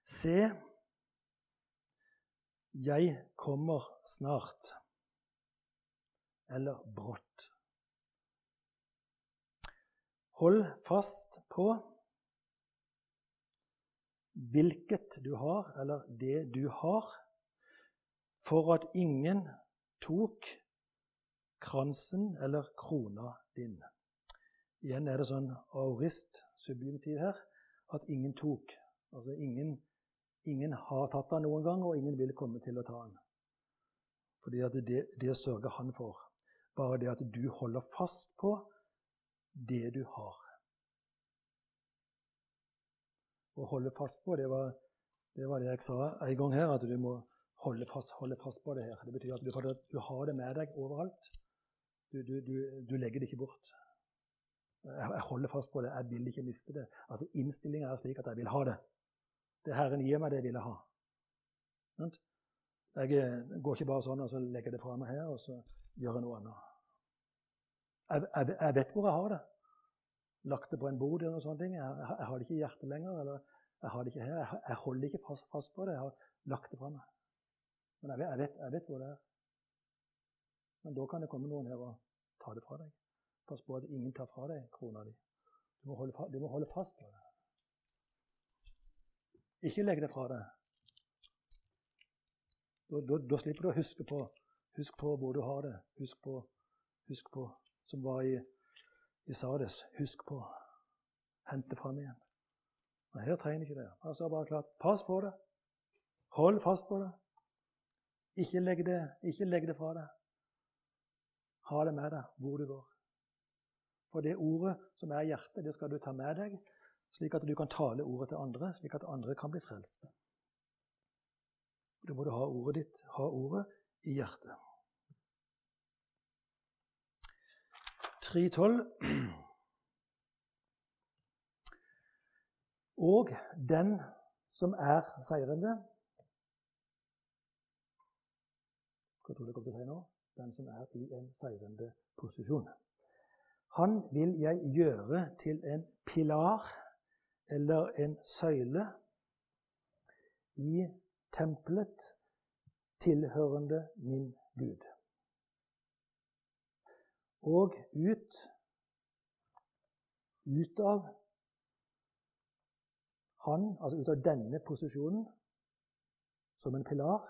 Se, jeg kommer snart. Eller brått. Hold fast på hvilket du har, eller det du har, for at ingen tok kransen eller krona din. Igjen er det sånn aurist, subjunktiv her, at ingen tok. Altså ingen, ingen har tatt den noen gang, og ingen vil komme til å ta den. Fordi det, det sørger han for. Bare det at du holder fast på det du har. Å holde fast på, det var, det var det jeg sa en gang her, at du må holde fast, holde fast på det her. Det betyr at du, du har det med deg overalt. Du, du, du legger det ikke bort. Jeg holder fast på det. Jeg vil ikke miste det. Altså Innstillinga er slik at jeg vil ha det. Det Herren gir meg, det vil jeg ha. Jeg eh, går ikke bare sånn og så legger det fra meg her og så gjør jeg noe annet. Jeg, jeg, vet hvor jeg har det. Lagt det på en bod eller noen sånne ting. Jeg, jeg, har det ikke i hjertet lenger. eller Jeg har det ikke her. Jeg, holder ikke fast, fast, på det. Jeg har lagt det fra meg. Men jeg vet, vet hvor det er. Men da kan det komme noen her og ta det fra deg. Pass på at ingen tar fra deg krona di. Du må holde, du må holde fast på det. Ikke legg det fra deg. Da, da, da, slipper du å huske på, husk på hvor du har det. Husk på, husk på som var i, i Sades. Husk på. å hente fram igjen. Men her trenger ikke det. Altså bare klart, Pass på det. Hold fast på det. Ikke legg det, ikke legg det fra deg. Ha det med deg hvor du går. For det ordet som er i hjertet, det skal du ta med deg, slik at du kan tale ordet til andre, slik at andre kan bli frelste. Da må du ha ordet ditt, ha ordet i hjertet. 3.12. Og den som er seirende Hva tror du kommer til å si nå? Den som er i en seirende posisjon. Han vil jeg gjøre til en pilar eller en søyle i tempelet tilhørende min Gud. Og ut, ut av han, altså ut av denne posisjonen som en pilar,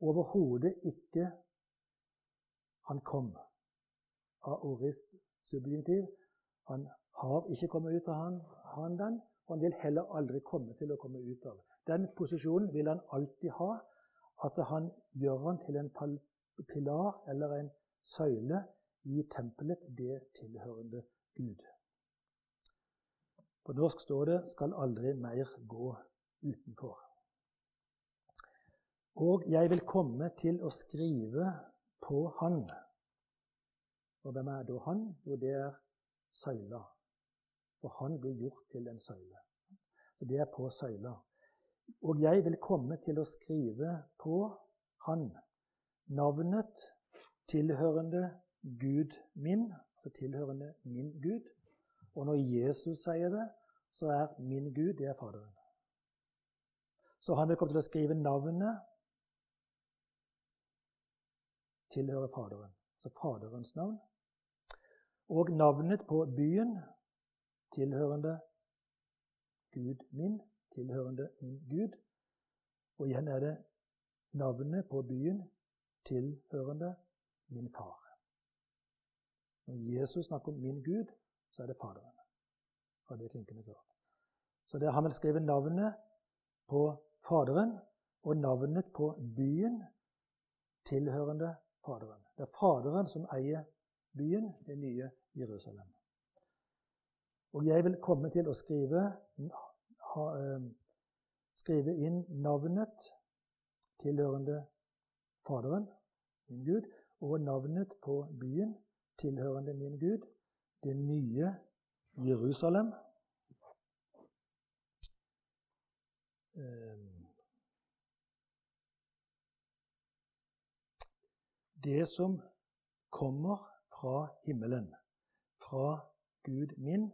overhodet ikke han kom. Aorist subjunktiv. Han har ikke kommet ut av han, han den, og han vil heller aldri komme til å komme ut av. Den posisjonen vil han alltid ha, at han gjør han til en pilar eller en søyle i tempelet, det tilhørende Gud. På norsk står det 'skal aldri mer gå utenfor'. Og jeg vil komme til å skrive på Han Og hvem er da han? Jo, det er søyla. For han blir gjort til en søyle. Så det er på søyla. Og jeg vil komme til å skrive på han navnet tilhørende Gud min, altså tilhørende min Gud. Og når Jesus sier det, så er min Gud, det er Faderen. Så han vil komme til å skrive navnet tilhører Faderen. Altså Faderens navn. Og navnet på byen tilhørende Gud min, tilhørende min Gud. Og igjen er det navnet på byen tilhørende min far. Når Jesus snakker om min Gud, så er det Faderen. Og det klinkende klart. Så det har vel skrevet navnet på Faderen og navnet på byen tilhørende Faderen. Det er Faderen som eier byen, det nye Jerusalem. Og jeg vil komme til å skrive, ha, eh, skrive inn navnet tilhørende Faderen, min Gud, og navnet på byen tilhørende min Gud, det nye Jerusalem. Ehm, det som kommer fra himmelen, fra Gud min,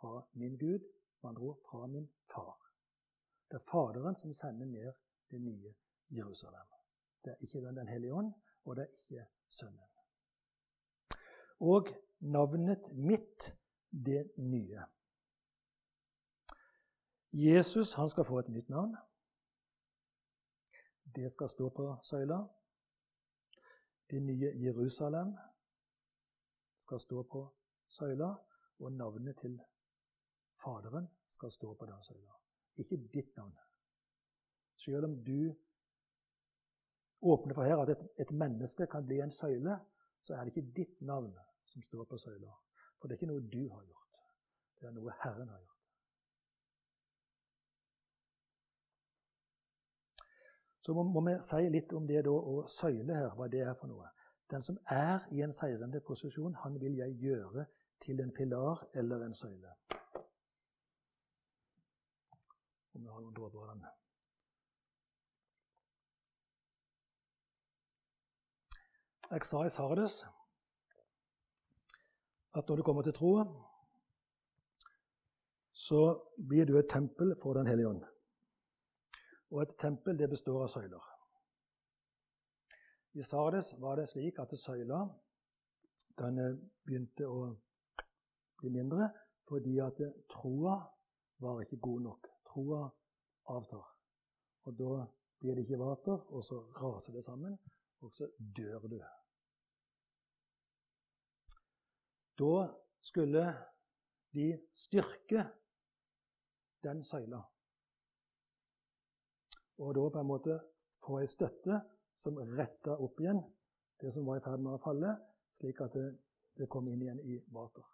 fra min Gud, med andre ord fra min far. Det er Faderen som sender ned det nye Jerusalem. Det er ikke Den hellige ånd, og det er ikke Sønnen. Og navnet mitt, det nye. Jesus han skal få et nytt navn. Det skal stå på søyla. Det nye Jerusalem skal stå på søyla, og navnet til Faderen skal stå på den søyla. Ikke ditt navn. Selv om du åpner for her at et, et menneske kan bli en søyle, så er det ikke ditt navn som står på søyla. For det er ikke noe du har gjort. Det er noe Herren har gjort. Så må, må vi si litt om det da, og søyle her, hva det er for noe. Den som er i en seirende posisjon, han vil jeg gjøre til en pilar eller en søyle. Om vi har noen dråper av den. Jeg sa i Sardes at når du kommer til tro, så blir du et tempel for Den hellige ånd. Og et tempel det består av søyler. I Sardes var det slik at søyla den eh, begynte å bli mindre fordi at troa var ikke god nok. Troa avtar. Og da blir det ikke vater, og så raser det sammen, og så dør du. Da skulle de styrke den søyla. Og da på en måte få ei støtte som retta opp igjen det som var i ferd med å falle, slik at det, det kom inn igjen i vater.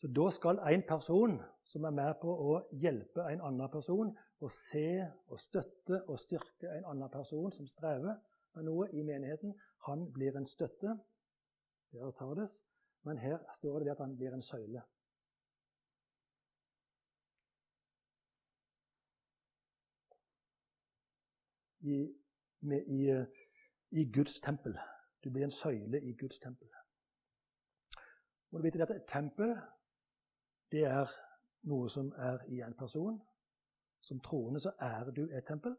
Så Da skal en person som er med på å hjelpe en annen person, og se og støtte og styrke en annen person som strever med noe i menigheten, han blir en støtte det er Sardes, men her står det at han blir en søyle. I, med, i, i, Guds tempel. Du blir en søyle i Guds tempel. Må du vite at Et tempel det er noe som er i en person. Som troende så er du et tempel.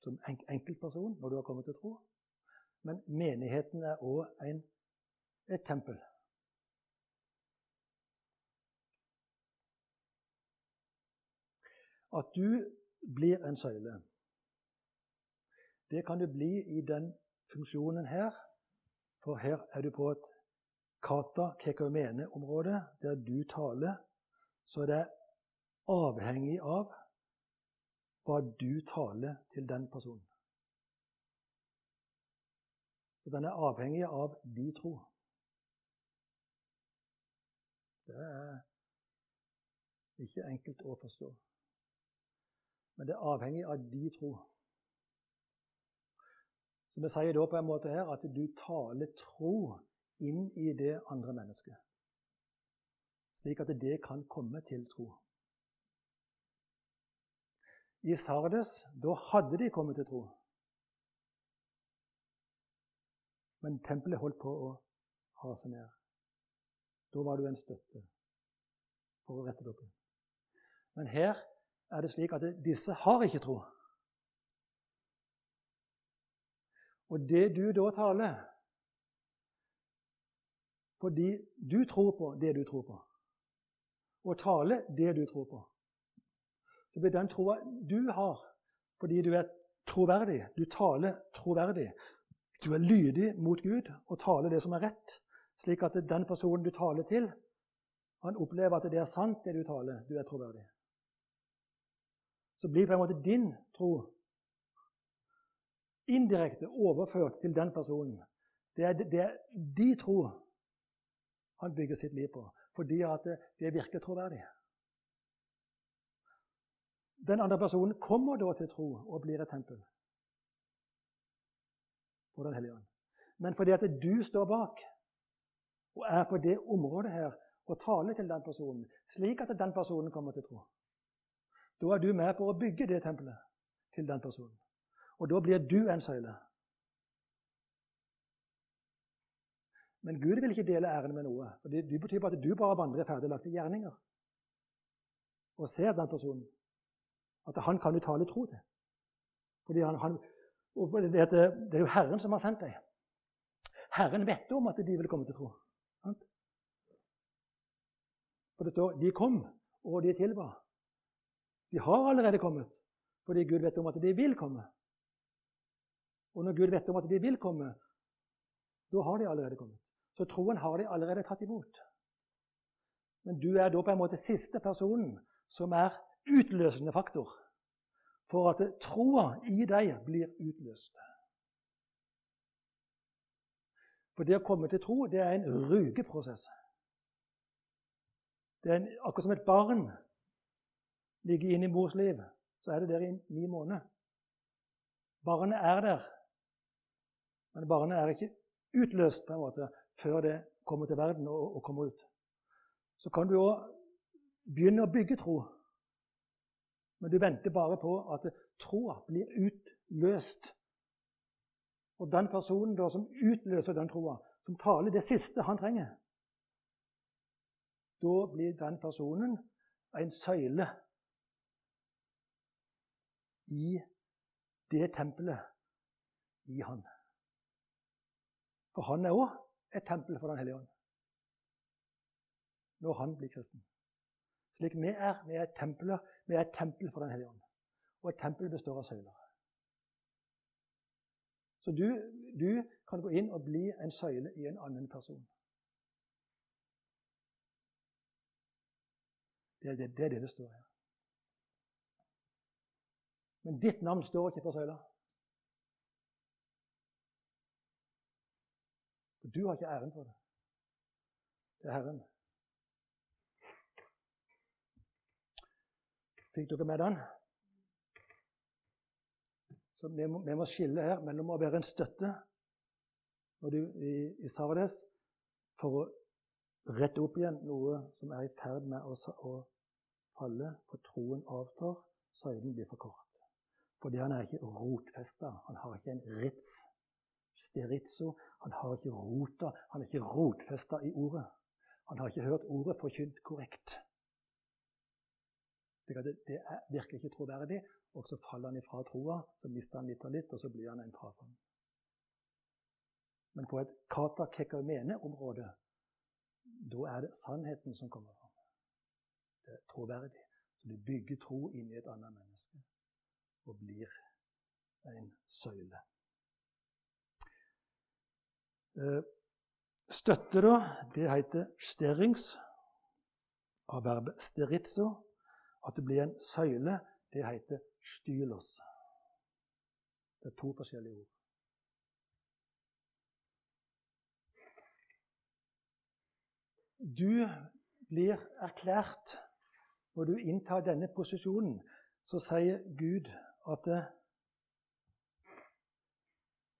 Som enkeltperson når du har kommet til tro. Men menigheten er òg et tempel. At du blir en søyle, det kan du bli i den funksjonen her. For her er du på et kata kekaumene-område, der du taler. Så det er avhengig av hva du taler til den personen. Den er avhengig av de tro. Det er ikke enkelt å forstå. Men det er avhengig av de tro. Så vi sier da på en måte her at du taler tro inn i det andre mennesket. Slik at det kan komme til tro. I Sardes, da hadde de kommet til tro. Men tempelet holdt på å rase ned. Da var du en støtte for å rette det opp. Men her er det slik at disse har ikke tro. Og det du da taler fordi du tror på det du tror på, og taler det du tror på, så blir den troa du har, fordi du er troverdig, du taler troverdig, du er lydig mot Gud og taler det som er rett, slik at den personen du taler til, han opplever at det er sant, det du taler. Du er troverdig. Så blir på en måte din tro indirekte overført til den personen. Det er, det er de tro han bygger sitt liv på, fordi at det virker troverdig. Den andre personen kommer da til tro og blir et tempel for Den hellige ånd. Men fordi at du står bak og er på det området her og taler til den personen, slik at den personen kommer til tro, da er du med på å bygge det tempelet til den personen. Og da blir du en søyle. Men Gud vil ikke dele æren med noe. for Det betyr bare at du bare vandrer ferdiglagte gjerninger og ser den personen. At han kan du tale tro til. Fordi han, han, det, det, er jo Herren som har sendt deg. Herren vet om at de vil komme til tro. For det står 'de kom, og de tilba'. De har allerede kommet, fordi Gud vet om at de vil komme. Og når Gud vet om at de vil komme, da har de allerede kommet. Så troen har de allerede tatt imot. Men du er da på en måte siste personen som er utløsende faktor for at troa i deg blir utløst. For det å komme til tro, det er en rugeprosess. Det er en, akkurat som et barn ligger inne i mors liv. Så er det der i ni måneder. Barnet er der, men barnet er ikke utløst på en måte før det kommer til verden og, og kommer ut. Så kan du òg begynne å bygge tro men du venter bare på at troa blir utløst. Og den personen da, som utløser den troa, som taler det siste han trenger, da blir den personen en søyle i det tempelet i han. For han er òg et tempel for Den hellige ånd når han blir kristen. Slik vi er. Vi er et tempel, vi er et tempel for Den hellige ånd. Og et tempel består av søyler. Så du, du kan gå inn og bli en søyle i en annen person. Det er det det, er det, det står her. Men ditt navn står ikke på søyla. Du har ikke æren for det. Det er Herren. Fikk dere med den? Så vi må, vi må skille her mellom å være en støtte når du, i, i Sardes for å rette opp igjen noe som er i ferd med å, å falle, for troen avtar, søylen blir for kort. Fordi han er ikke rotfesta. Han har ikke en rits. Steritzo. Han har ikke rota. Han er ikke rotfesta i ordet. Han har ikke hørt ordet forkynt korrekt. Det, det virker ikke troverdig, og så faller han ifra troa. Så mister han litt og litt, og så blir han en frafall. Men på et kata kekaumene-område, da er det sannheten som kommer fram. Det er troverdig. Så du bygger tro inn i et annet menneske og blir en søyle. Eh, støtte, da, det heter sterings, av verbet steritzo. At det blir en søyle, det heter stylos. Det er to forskjellige ord. Du blir erklært når du inntar denne posisjonen. Så sier Gud at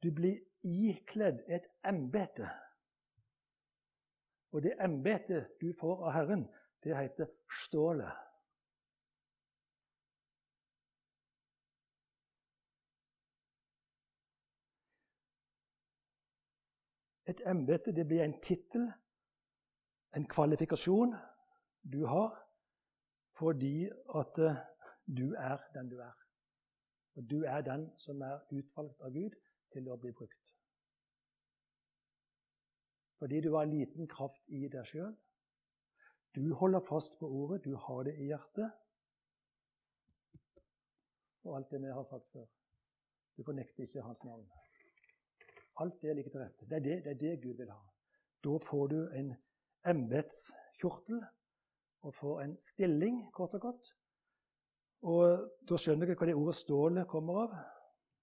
Du blir ikledd et embete. Og det embetet du får av Herren, det heter stålet. Et embete blir en tittel, en kvalifikasjon du har, fordi at eh, du er den du er. Og du er den som er utvalgt av Gud til å bli brukt. Fordi du har liten kraft i deg sjøl. Du holder fast på ordet, du har det i hjertet. Og alt det vi har sagt før. Du fornekter ikke hans navn. Alt det ligger til rette. Det er det, det er det, Gud vil ha. Da får du en embetskjortel og får en stilling, kort og godt. Og da skjønner dere hva det ordet 'stålet' kommer av.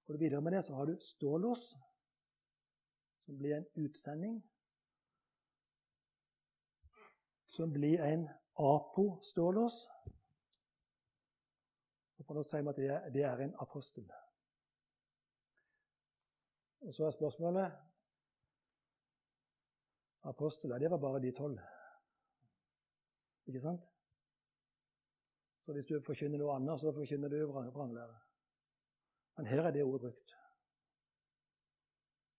Du videre med det, så har du 'stålås', som blir en utsending. Som blir en apostålås. Og på norsk sier vi at det er en apostel. Og så er spørsmålet Apostler, det var bare de tolv. Ikke sant? Så hvis du forkynner noe annet, så forkynner du vranglære. Men her er det ordet brukt.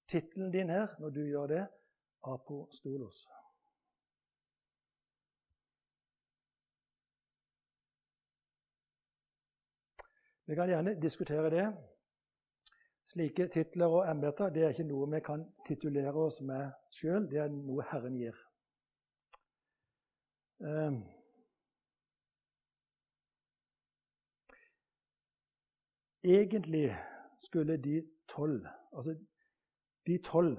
Tittelen din her, når du gjør det, apostolos. Vi kan gjerne diskutere det. Slike titler og embeter det er ikke noe vi kan titulere oss med sjøl. Det er noe Herren gir. Um, Egentlig skulle de tolv, altså de tolv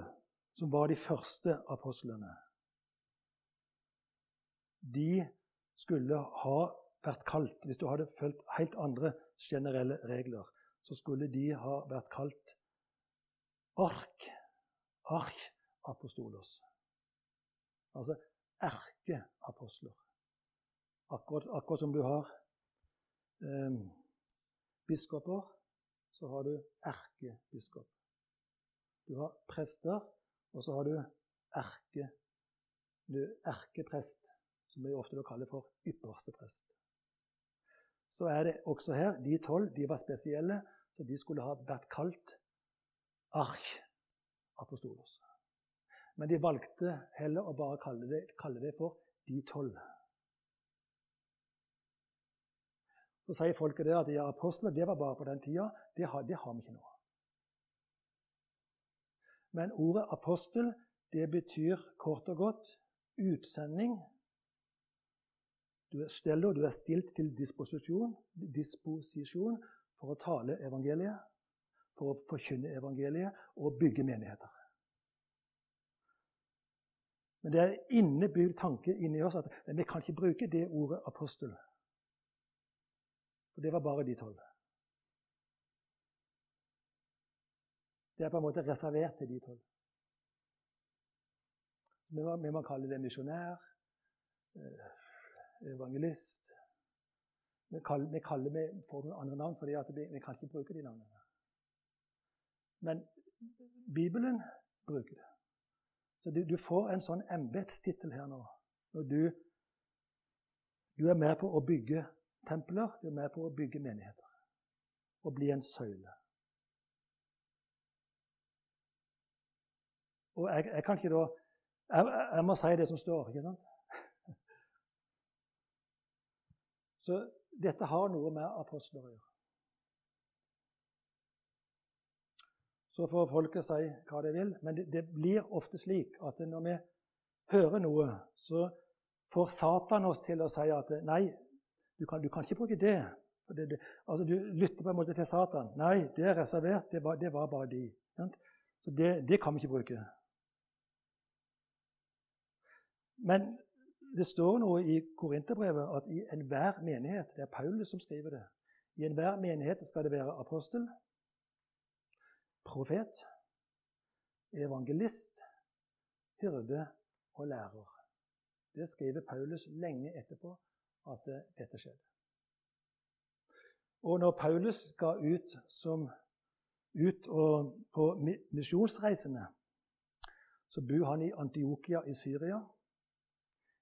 som var de første apostlene De skulle ha vært kalt Hvis du hadde fulgt helt andre generelle regler, så skulle de ha vært kalt ark. Ark-apostolos. Altså erkeapostler. Akkurat, akkurat som du har eh, biskoper, så har du erkebiskop. Du har prester, og så har du erke, du erkeprest, som vi ofte kaller for ypperste prest. Så er det også her De tolv de var spesielle, så de skulle ha vært kalt ark-apostolos. Men de valgte heller å bare kalle det, kalle det for de tolv. Så sier folket det at de er apostler det var bare på den tida. Det har, det har vi ikke nå. Men ordet apostel det betyr kort og godt utsending. Du er steller, du er stilt til disposisjon, disposisjon for å tale evangeliet, for å forkynne evangeliet og bygge menigheter. Men det er innebygd tanke inni oss at vi kan ikke bruke det ordet apostel. For det var bare de tolv. Det er på en måte reservert til de tolv. Vi må, vi må kalle det misjonær, eh, evangelist Vi kaller, vi kaller noen andre navn fordi vi, vi, kan ikke bruke de navnene. Men Bibelen bruker det. Så du, du får en sånn embetstittel her nå. Når du, du er med på å bygge templer. Du er med på å bygge menigheter og bli en søyle. Og jeg, jeg kan ikke da jeg, jeg, må si det som står, ikke sant? Så dette har noe med apostler å gjøre. Så får folket si hva de vil, men det, det blir ofte slik at når vi hører noe, så får Satan oss til å si at nei, du kan, du kan ikke bruke det. det, det altså, du lytter på en måte til Satan. Nei, det er reservert. Det var, det var bare de. Så det, det, kan vi ikke bruke. Men det står noe i Korinterbrevet at i enhver menighet Det er Paulus som skriver det. I enhver menighet skal det være apostel, profet, evangelist, hyrde og lærer. Det skriver Paulus lenge etterpå at dette skjedde. Og når Paulus ga ut som ut og på misjonsreisene, så bor han i Antiokia i Syria.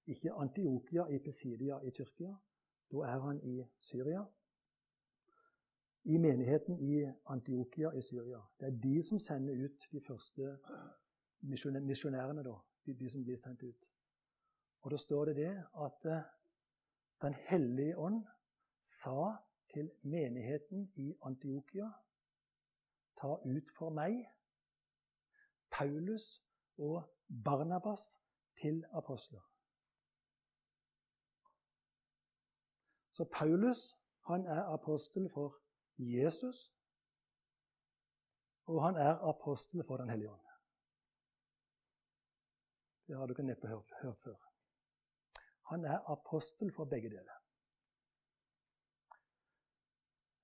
Ikke Antiokia i Pesidia i Tyrkia. Da er han i Syria. I menigheten i Antiokia i Syria. Det er de som sender ut de første misjonærene, da. De, de, som blir sendt ut. Og da står det det at uh, Den hellige ånd sa til menigheten i Antiokia Ta ut for meg Paulus og Barnabas til apostler. Så Paulus han er apostel for Jesus, og han er apostel for Den hellige ånd. Det har dere neppe hørt, hørt før. Han er apostel for begge deler.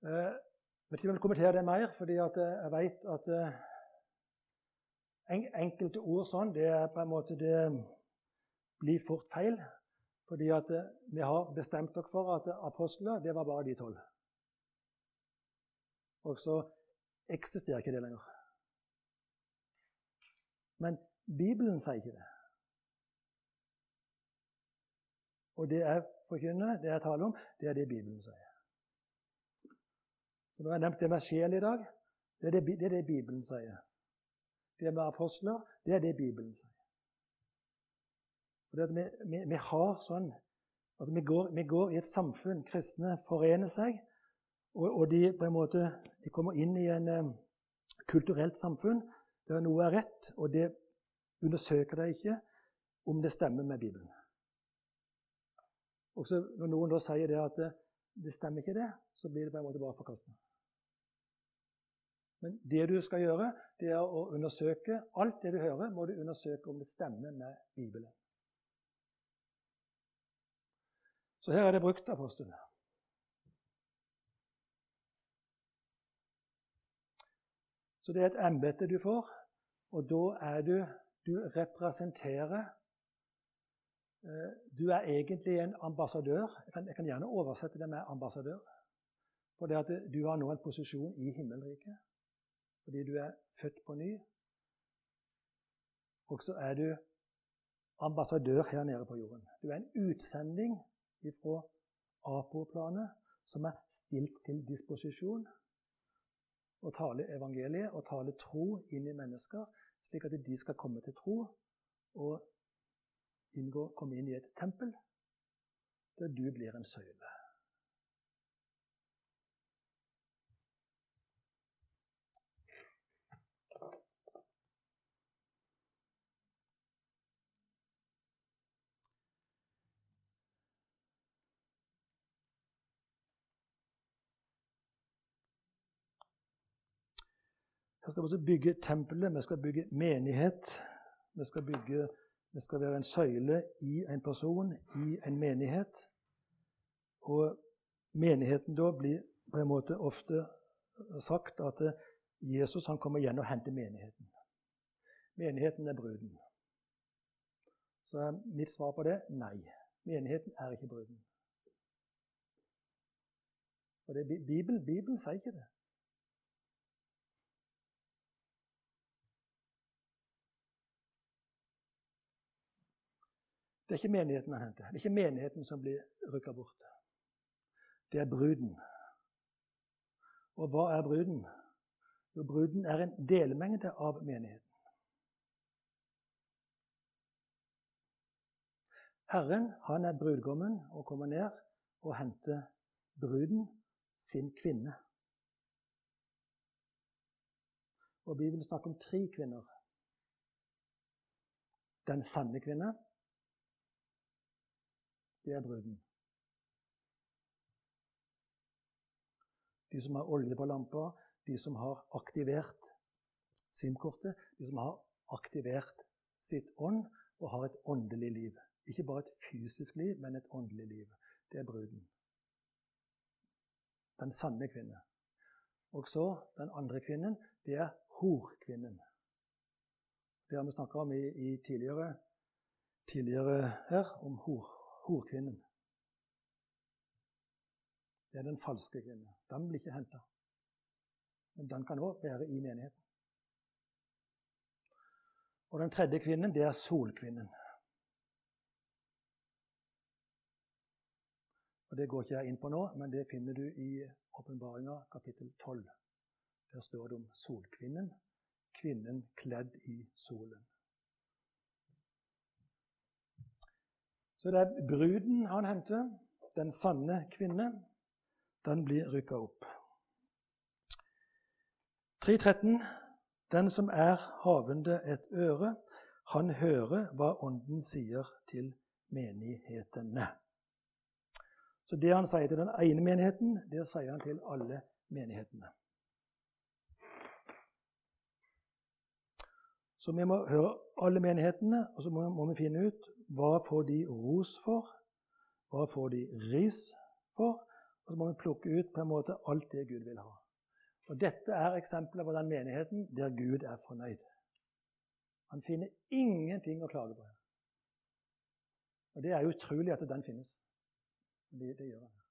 Jeg eh, vet ikke om jeg vil kommentere det mer, fordi eh, jeg vet at eh, enkelte ord sånn, det er på en måte det blir fort feil. Fordi at vi har bestemt dere for at apostler, det var bare de tolv. Og så eksisterer ikke det lenger. Men Bibelen sier ikke det. Og det jeg forkynner, det jeg taler om, det er det Bibelen sier. Så Når jeg nevnt det med sjel i dag, det er det, det er det, Bibelen sier. Det med apostler, det er det Bibelen sier. For vi, vi, vi, har sånn altså vi går, vi går, i et samfunn. Kristne forener seg, og, og de på en måte de kommer inn i en um, kulturelt samfunn der noe er rett, og det undersøker de ikke om det stemmer med Bibelen. Også når noen da sier det at det stemmer ikke, det, så blir det på en måte bare forkastet. Men det du skal gjøre, det er å undersøke alt det du hører, må du undersøke om det stemmer med Bibelen. Så her er det brukt apostel. Så det er et embete du får, og da er du Du representerer Eh, du er egentlig en ambassadør. Jeg kan, jeg kan, gjerne oversette det med ambassadør. For det at du har nå en posisjon i himmelriket fordi du er født på ny. Og så er du ambassadør her nede på jorden. Du er en utsending fra Apo-planet som er stilt til disposisjon å tale evangeliet og tale tro inn i mennesker, slik at de skal komme til tro og inngå, komme inn i et tempel der du blir en søyle. Vi skal også bygge tempelet, vi skal bygge menighet. Vi skal bygge vi skal være en søyle i en person, i en menighet. Og menigheten da blir på en måte ofte sagt at Jesus han kommer igjen og henter menigheten. Menigheten er bruden. Så er mitt svar på det nei. Menigheten er ikke bruden. Og det, Bibelen, Bibelen sier ikke det. Det er ikke menigheten han henter. Det er ikke menigheten som blir rykka bort. Det er bruden. Og hva er bruden? Jo, bruden er en delmengde av menigheten. Herren han er brudgommen og kommer ned og henter bruden, sin kvinne. Og vi vil snakke om tre kvinner. Den sanne kvinne, det er bruden. De som har olje på lampa, de som har aktivert SIM-kortet, de som har aktivert sitt ånd og har et åndelig liv. Ikke bare et fysisk liv, men et åndelig liv. Det er bruden. Den sanne kvinne. Og så den andre kvinnen, det er horkvinnen. Det har vi snakka om i, i tidligere, tidligere, her, om hor, horkvinnen. Det er den falske kvinnen. Den blir ikke henta. men den kan òg være i menigheten. Og den tredje kvinnen, det er solkvinnen. Og Det går ikke jeg inn på nå, men det finner du i Åpenbaringa kapittel 12. Der står det om solkvinnen, kvinnen kledd i solen. Så det er bruden han henter, den sanne kvinne. Den blir rykka opp. 3.13. Den som er havende et øre, han hører hva Ånden sier til menighetene. Så det han sier til den ene menigheten, det sier han til alle menighetene. Så vi må høre alle menighetene, og så må, vi finne ut hva får de ros for, hva får de ris for, og så må vi plukke ut på en måte alt det Gud vil ha. Og Dette er eksempler på den menigheten der Gud er fornøyd. Han finner ingenting å klage på. Og Det er utrolig at den finnes. Det, det gjør han.